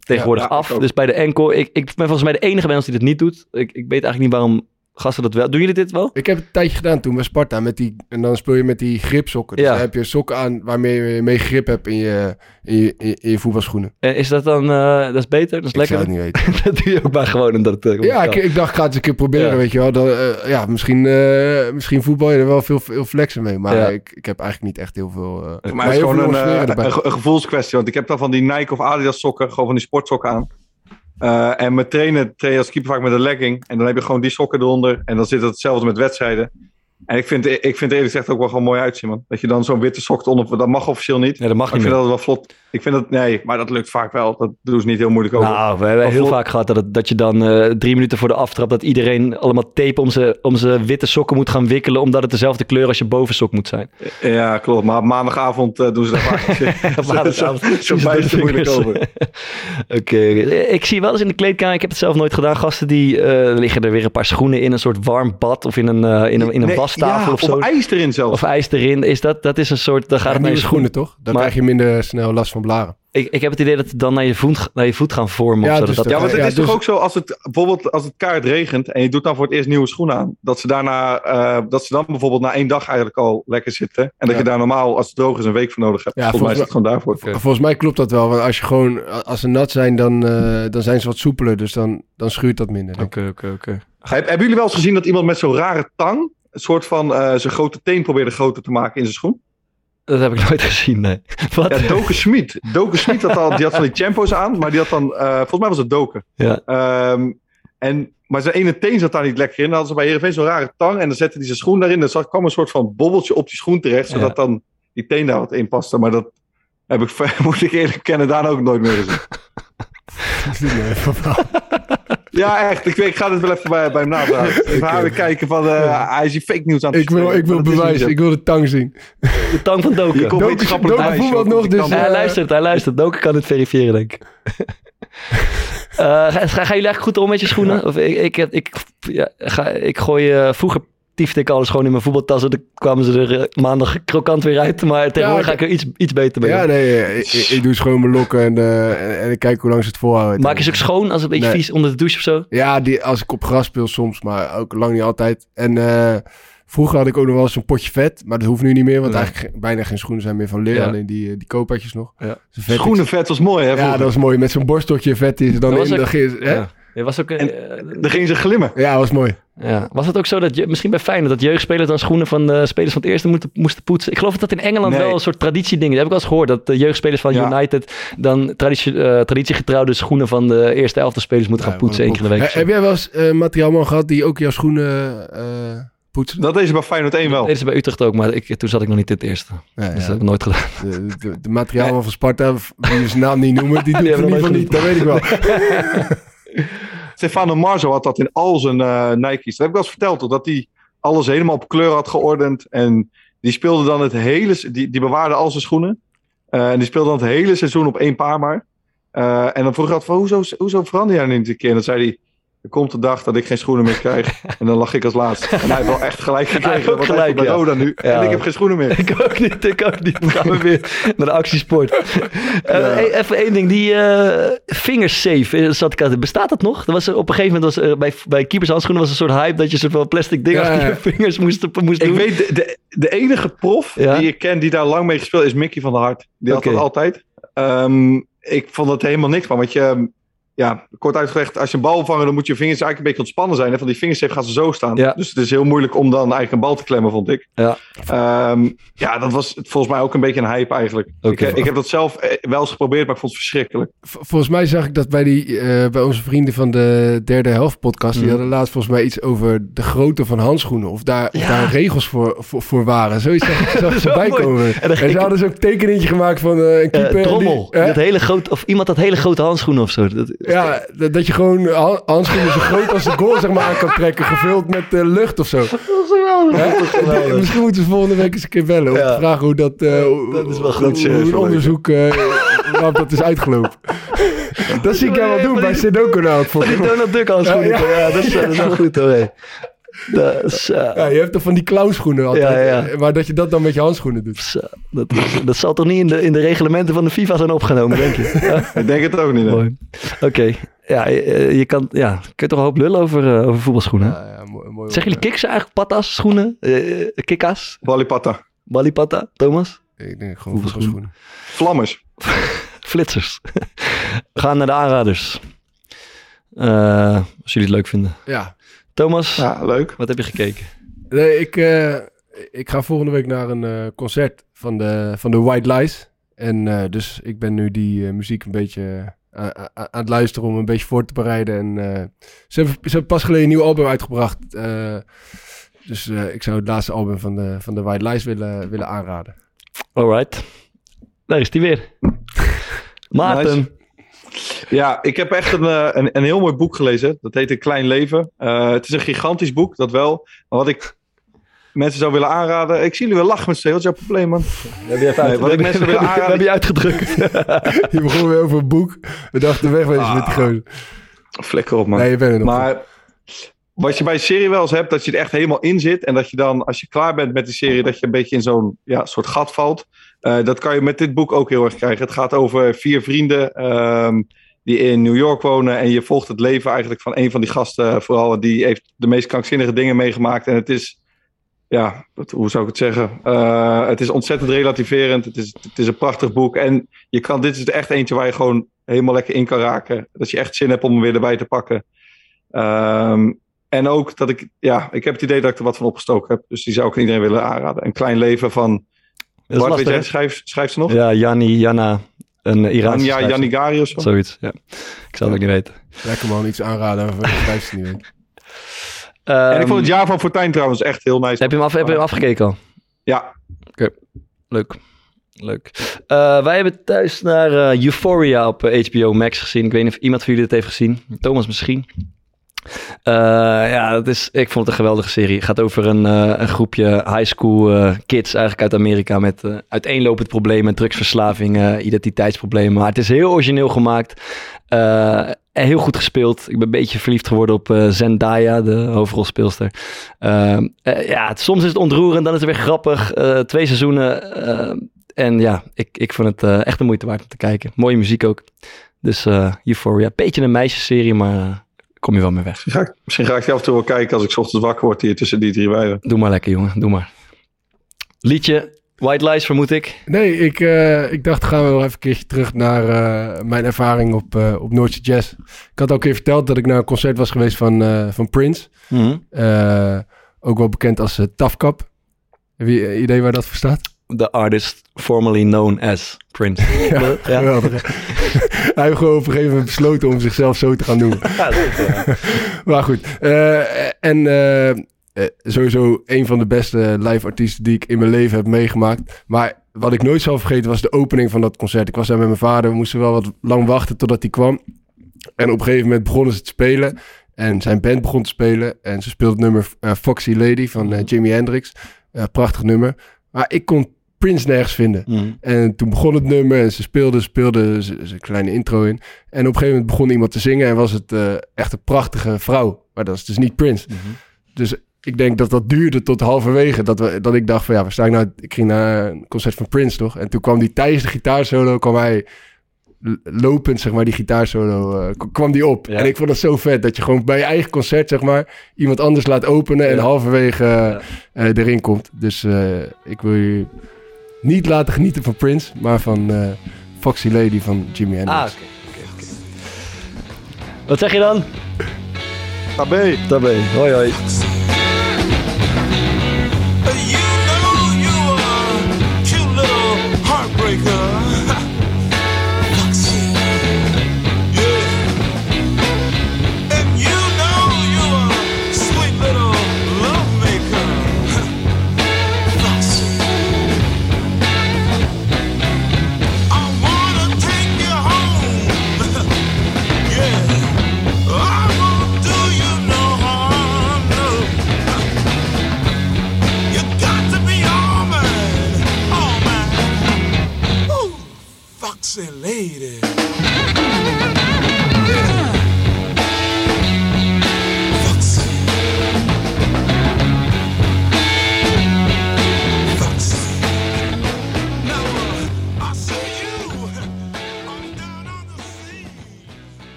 tegenwoordig Ja, af. Dus bij de enkel. Ik, ik ben volgens mij de enige ons die dit niet doet. Ik, ik weet eigenlijk niet waarom gasten dat wel. Doen jullie dit wel? Ik heb het een tijdje gedaan toen bij Sparta. Met die, en dan speel je met die gripsokken. Dus Ja. dan heb je sokken aan waarmee je mee grip hebt in je, in je, in je, voetbalschoenen. Eh, is dat dan... eh, dat is beter? Dat is Ik zou lekker? het niet (laughs) weten. dat doe je ook maar gewoon omdat het... eh, Ja, ik, ik dacht, ik ga het eens een keer proberen, Ja. weet je wel. Dan, eh, ja, misschien, eh, misschien voetbal je er wel veel, veel flexen mee. Maar Ja. ik, ik heb eigenlijk niet echt heel veel... eh, Maar het is gewoon een, een gevoelskwestie. Want ik heb dan van die Nike of Adidas sokken, gewoon van die sportsokken aan. Eh, en met trainen, train je als keeper vaak met een legging. En dan heb je gewoon die sokken eronder. En dan zit het hetzelfde met wedstrijden. En ik vind, ik vind het eerlijk gezegd ook wel gewoon mooi uitzien, man. Dat je dan zo'n witte sok eronder... Dat mag officieel niet. Dat mag Maar ik niet vind meer. dat wel vlot. Ik vind dat... Nee, maar dat lukt vaak wel. Dat doen ze niet heel moeilijk over. Nou, we hebben heel vaak gehad dat, het- dat je dan eh, drie minuten voor de aftrap... dat iedereen allemaal tape om zijn om zijn witte sokken moet gaan wikkelen... omdat het dezelfde kleur als je bovensok moet zijn. Ja, klopt. Maar maandagavond eh, doen ze daar vaak (laughs) Maandagavond zo, zo kiezen door de bijster moeilijk over. (laughs) Oké, ik zie wel eens in de kleedkamer, ik heb het zelf nooit gedaan, gasten die eh, liggen er weer een paar schoenen in een soort warm bad of in een, in een, in een Nee, wastafel ja, of zo. Of ijs erin zelfs. Of ijs erin. Is dat, dat is een soort, dan gaat Ja, het naar je nieuwe schoenen. toch? Dan Maar- krijg je minder snel last van blaren. Ik, ik heb het idee dat het dan naar je voet, naar je voet gaan vormen. Ja, of zo, dus dat dat, Ja, want het Ja, is dus- toch ook zo als het bijvoorbeeld als het kaart regent en je doet dan voor het eerst nieuwe schoenen aan, dat ze daarna eh, dat ze dan bijvoorbeeld na één dag eigenlijk al lekker zitten en dat Ja. je daar normaal als het droog is een week voor nodig hebt. Ja, volgens mij is het gewoon daarvoor. Volgens mij klopt dat wel. Want als je gewoon, als ze nat zijn, dan, eh, dan zijn ze wat soepeler. Dus dan, dan schuurt dat minder. Oké, oké, oké. Heb- hebben jullie wel eens gezien dat iemand met zo'n rare tang een soort van eh, zijn grote teen probeerde groter te maken in zijn schoen? Dat heb ik nooit gezien, nee. Wat? Ja, Doken Schmid. Doken Schmid had, al, die had van die champo's aan, maar die had dan, eh, volgens mij was het Doken. Ja. Ehm, en, maar zijn ene teen zat daar niet lekker in. Dan hadden ze bij Heerenveen zo'n rare tang en dan zette hij zijn schoen daarin. Dan kwam een soort van bobbeltje op die schoen terecht, zodat Ja. dan die teen daar wat in paste. Maar dat heb ik, (laughs) moet ik eerlijk kennen, daar ook nooit meer gezien. (laughs) Nee, van- (laughs) Ja, echt. Ik, ik ga dit wel even bij, bij hem navragen. Ik ga even kijken van, eh, hij is hier fake nieuws aan het Ik wil, ik wil bewijs. Ik wil de tang zien. De tang van Doken. Hier komt Doken- wetenschappelijk Doken nog, Die dus, hij luistert, hij luistert. Doken kan het verifiëren, denk ik. (laughs) Eh, ga, gaan jullie eigenlijk goed om met je schoenen? Of ik, ik, ja, ga, ik gooi eh, vroeger tiefde ik alles gewoon in mijn voetbaltassen. Dan kwamen ze er eh, maandag krokant weer uit. Maar tegenwoordig Ja, ga ik er iets, iets beter mee. Ja, nee, eh, ik, doe schoon mijn lokken en, eh, en, en ik kijk hoe lang ze het volhouden. Maak je ze ook schoon als het een beetje Nee. vies onder de douche of zo? Ja, die, als ik op gras speel soms, maar ook lang niet altijd. En eh, vroeger had ik ook nog wel eens een potje vet, maar dat hoeft nu niet meer, want Nee. eigenlijk ge- bijna geen schoenen zijn meer van leer. Ja. Alleen die, die nog. Ja. Zo'n vet- Schoenenvet was mooi, hè? Ja, vroeger. dat was mooi. Met zo'n borsteltje vet die ze dan Dat in. was Ja, was, ook, eh, Dan gingen ze glimmen. Ja, dat was mooi. ja. was het ook zo dat je, misschien bij Feyenoord dat jeugdspelers dan schoenen van de spelers van het eerste moeten, moesten poetsen? Ik geloof dat dat in Engeland Nee. wel een soort traditieding is. Dat heb ik wel eens gehoord. Dat de jeugdspelers van Ja. United dan traditie, eh, traditiegetrouwde schoenen van de eerste elfde spelers moeten gaan poetsen één keer in de week. Eh, Heb jij wel eens eh, materiaalman gehad die ook jouw schoenen eh poetsen? Dat deed ze bij Feyenoord 1 wel. Dat deden ze bij Utrecht ook, maar ik, toen zat ik nog niet in het eerste. Ja, Dus dat heb ik nooit gedaan. De, de, de materiaalman van Sparta, die je zijn naam niet noemen, die (laughs) doet Die het in ieder geval niet. Dat weet ik wel. (laughs) Stefano Marzo had dat in al zijn eh, Nike's. Dat heb ik wel eens verteld, toch? Dat hij alles helemaal op kleur had geordend. En die speelde dan het hele... Die, die bewaarde al zijn schoenen. Eh, en die speelde dan het hele seizoen op één paar maar. Eh, en dan vroeg ik altijd van, hoezo, hoezo verander jij niet een keer? En dan zei hij, er komt de dag dat ik geen schoenen meer krijg. (laughs) en dan lag ik als laatste. En hij heeft wel echt gelijk gekregen. hij gelijk, ja. Roda nu. Ja. En ik heb geen schoenen meer. Ik ook niet, ik ook niet. Dan gaan we weer naar de actiesport. (laughs) Eh, even één ding, die eh fingersafe, eh, zat ik aan, bestaat dat nog? Er was er, op een gegeven moment was er bij, bij keepershandschoenen was een soort hype dat je soort van plastic ding Ja, achter je vingers moest, moest Ik doen. weet, de, de, de enige prof Ja? die ik ken die daar lang mee gespeeld is Mickey van der Hart. Die had dat altijd. Ehm, ik vond het helemaal niks van. Want je, ja, kort uitgelegd, als je een bal vangt, dan moet je vingers eigenlijk een beetje ontspannen zijn. En van die vingers gaan ze zo staan. Ja. Dus het is heel moeilijk om dan eigenlijk een bal te klemmen, vond ik. Ja. Ehm, ja, dat was volgens mij ook een beetje een hype eigenlijk. Oké. Ik, ik heb dat zelf eh, wel eens geprobeerd, maar ik vond het verschrikkelijk. Volgens mij zag ik dat bij, die, eh, bij onze vrienden van de derde helft podcast. Die Mhm. hadden laatst volgens mij iets over de grootte van handschoenen. Of daar, Ja. daar regels voor, voor, voor waren. Zoiets zag, ik- zag ik (laughs) Zo voorbij mooi. komen. En ze ik- hadden ze ook een tekeningetje gemaakt van eh, een Eh, keeper. die- drommel, hè? dat hele groot, of iemand had hele grote handschoenen of zo. Dat, Ja, dat, dat je gewoon ha- handschoenen zo groot als de goal zeg maar, aan kan trekken. Gevuld met eh, lucht of zo. Hè? Misschien moeten we volgende week eens een keer bellen. Om Ja. te vragen hoe dat... eh, Dat is wel goed. hoe- Dat is een onderzoek... waarop dat is uitgelopen. dat zie ik jou wel doen bij Sudoku nou. Van die Donald Duck handschoenen. Ja, Ja, ja. dat, is, dat is wel goed hoor. Dat is, eh, Ja, je hebt toch van die clownschoenen altijd. Ja, ja. eh, Maar dat je dat dan met je handschoenen doet. Zo, dat, is- dat zal toch niet in de, in de reglementen van de FIFA zijn opgenomen, denk je? (laughs) Ik denk het ook niet. Oké, ja, je, je kan, ja, kun je toch een hoop lullen over, eh, over voetbalschoenen? Ja, ja, mooi, mooi Zeggen jullie kicks eigenlijk? Patas, schoenen? eh kikkas? Balipata. Balipata? Thomas? Ik denk gewoon Voetbalschoenen. voetbalschoenen. Vlammers. (laughs) Flitsers. We (laughs) gaan naar de aanraders. Eh, als jullie het leuk vinden. Ja. Thomas, Ja, leuk. wat heb je gekeken? Nee, ik, eh, ik ga volgende week naar een eh, concert van de, van de White Lies. En eh, dus ik ben nu die muziek een beetje aan- het luisteren om een beetje voor te bereiden. En eh, ze, hebben, ze hebben pas geleden een nieuw album uitgebracht. eh, dus eh, ik zou het laatste album van de, van de White Lies willen, willen aanraden. Alright. Daar is die weer. (laughs) Maarten. Nice. Ja, ik heb echt een, eh, een, een heel mooi boek gelezen. Dat heet Een Klein Leven. Eh, het is een gigantisch boek, dat wel. Maar wat ik mensen zou willen aanraden... Ik zie jullie wel lachen met z'n Wat is jouw probleem, man? Heb je even Nee, wat ik mensen wil (laughs) We aanraden- hebben je uitgedrukt. (laughs) Je begon weer over een boek. We dachten wegwezen met die gozer. Flikker op, man. Nee, je bent er nog. Maar wat je bij een serie wel eens hebt, dat je er echt helemaal in zit. En dat je dan, als je klaar bent met die serie, dat je een beetje in zo'n ja, soort gat valt. Eh, dat kan je met dit boek ook heel erg krijgen. Het gaat over vier vrienden ehm, die in New York wonen. En je volgt het leven eigenlijk van een van die gasten. Vooral die heeft de meest krankzinnige dingen meegemaakt. En het is, ja, hoe zou ik het zeggen? Eh, het is ontzettend relativerend. Het is, het is een prachtig boek. En je kan, dit is er echt eentje waar je gewoon helemaal lekker in kan raken. Dat je echt zin hebt om hem weer erbij te pakken. Ehm, en ook dat ik, ja, ik heb het idee dat ik er wat van opgestoken heb. Dus die zou ik iedereen willen aanraden. Een klein leven van, Bart, weet lastig, jij, hè? schrijf, schrijf ze nog? Ja, Janni, Janna. Een Iraanse ja, schrijfster. Janigari of zo? Zoiets, ja. Ik zou het ook niet weten. Lekker man, iets aanraden het juist niet weet. En ik vond het Ehm, jaar van Fortuin trouwens echt heel nice. Heb je hem, af, heb je hem afgekeken al? Ja, Leuk. Leuk. Eh, wij hebben thuis naar eh, Euphoria op eh, HBO Max gezien. Ik weet niet of iemand van jullie het heeft gezien. Thomas misschien. Eh, ja, dat is, ik vond het een geweldige serie. Het gaat over een, eh, een groepje high school eh, kids eigenlijk uit Amerika met uiteenlopend problemen, drugsverslaving, identiteitsproblemen. Maar het is heel origineel gemaakt en heel goed gespeeld. Ik ben een beetje verliefd geworden op Zendaya, de hoofdrolspeelster. Ja, het- soms is het ontroerend, dan is het weer grappig. Twee seizoenen en ja, ik, ik vond het echt de moeite waard om te kijken. Mooie muziek ook. Dus Euphoria, beetje een meisjesserie, maar kom je wel mee weg. Misschien ga, ik, misschien ga ik die af en toe wel kijken als ik 's ochtends wakker word hier tussen die drie wijden. Doe maar lekker, jongen. Doe maar. Liedje, White Lies vermoed ik. Nee, ik, eh, ik dacht, gaan we wel even een keertje terug naar eh, mijn ervaring op, eh op Noordse Jazz. Ik had al een keer verteld dat ik naar een concert was geweest van, eh, van Prince. Eh, ook wel bekend als uh, Tafkap. Heb je een idee waar dat voor staat? The artist formerly known as Prince. Ja, Ja. geweldig. hè? Hij heeft gewoon op een gegeven moment besloten om zichzelf zo te gaan. Ja, is, ja. (laughs) Maar goed. eh, en eh, eh, sowieso een van de beste live artiesten die ik in mijn leven heb meegemaakt. Maar wat ik nooit zal vergeten was de opening van dat concert. Ik was daar met mijn vader. We moesten wel wat lang wachten totdat hij kwam. En op een gegeven moment begonnen ze te spelen. En zijn band begon te spelen. En ze speelde het nummer Foxy Lady van Jimi Hendrix. Eh, prachtig nummer. Maar ik kon Prince nergens vinden. Mhm. En toen begon het nummer en ze speelde, speelde ze, een kleine intro in. En op een gegeven moment begon iemand te zingen en was het eh, echt een prachtige vrouw. Maar dat is dus niet Prince. Mhm. Dus ik denk dat dat duurde tot halverwege. Dat, we, dat ik dacht van ja, waar sta ik nou? Ik ging naar een concert van Prince toch? En toen kwam die tijdens de gitaarsolo, kwam hij lopend, zeg maar, die gitaarsolo, eh, kwam die op. Ja. En ik vond het zo vet dat je gewoon bij je eigen concert, zeg maar, iemand anders laat openen en Ja. halverwege eh, Ja. erin komt. Dus ik wil je niet laten genieten van Prince, maar van eh, Foxy Lady van Jimi Hendrix. Ah, oké. oké, oké. Wat zeg je dan? Tabé. Tabé. Hoi, hoi.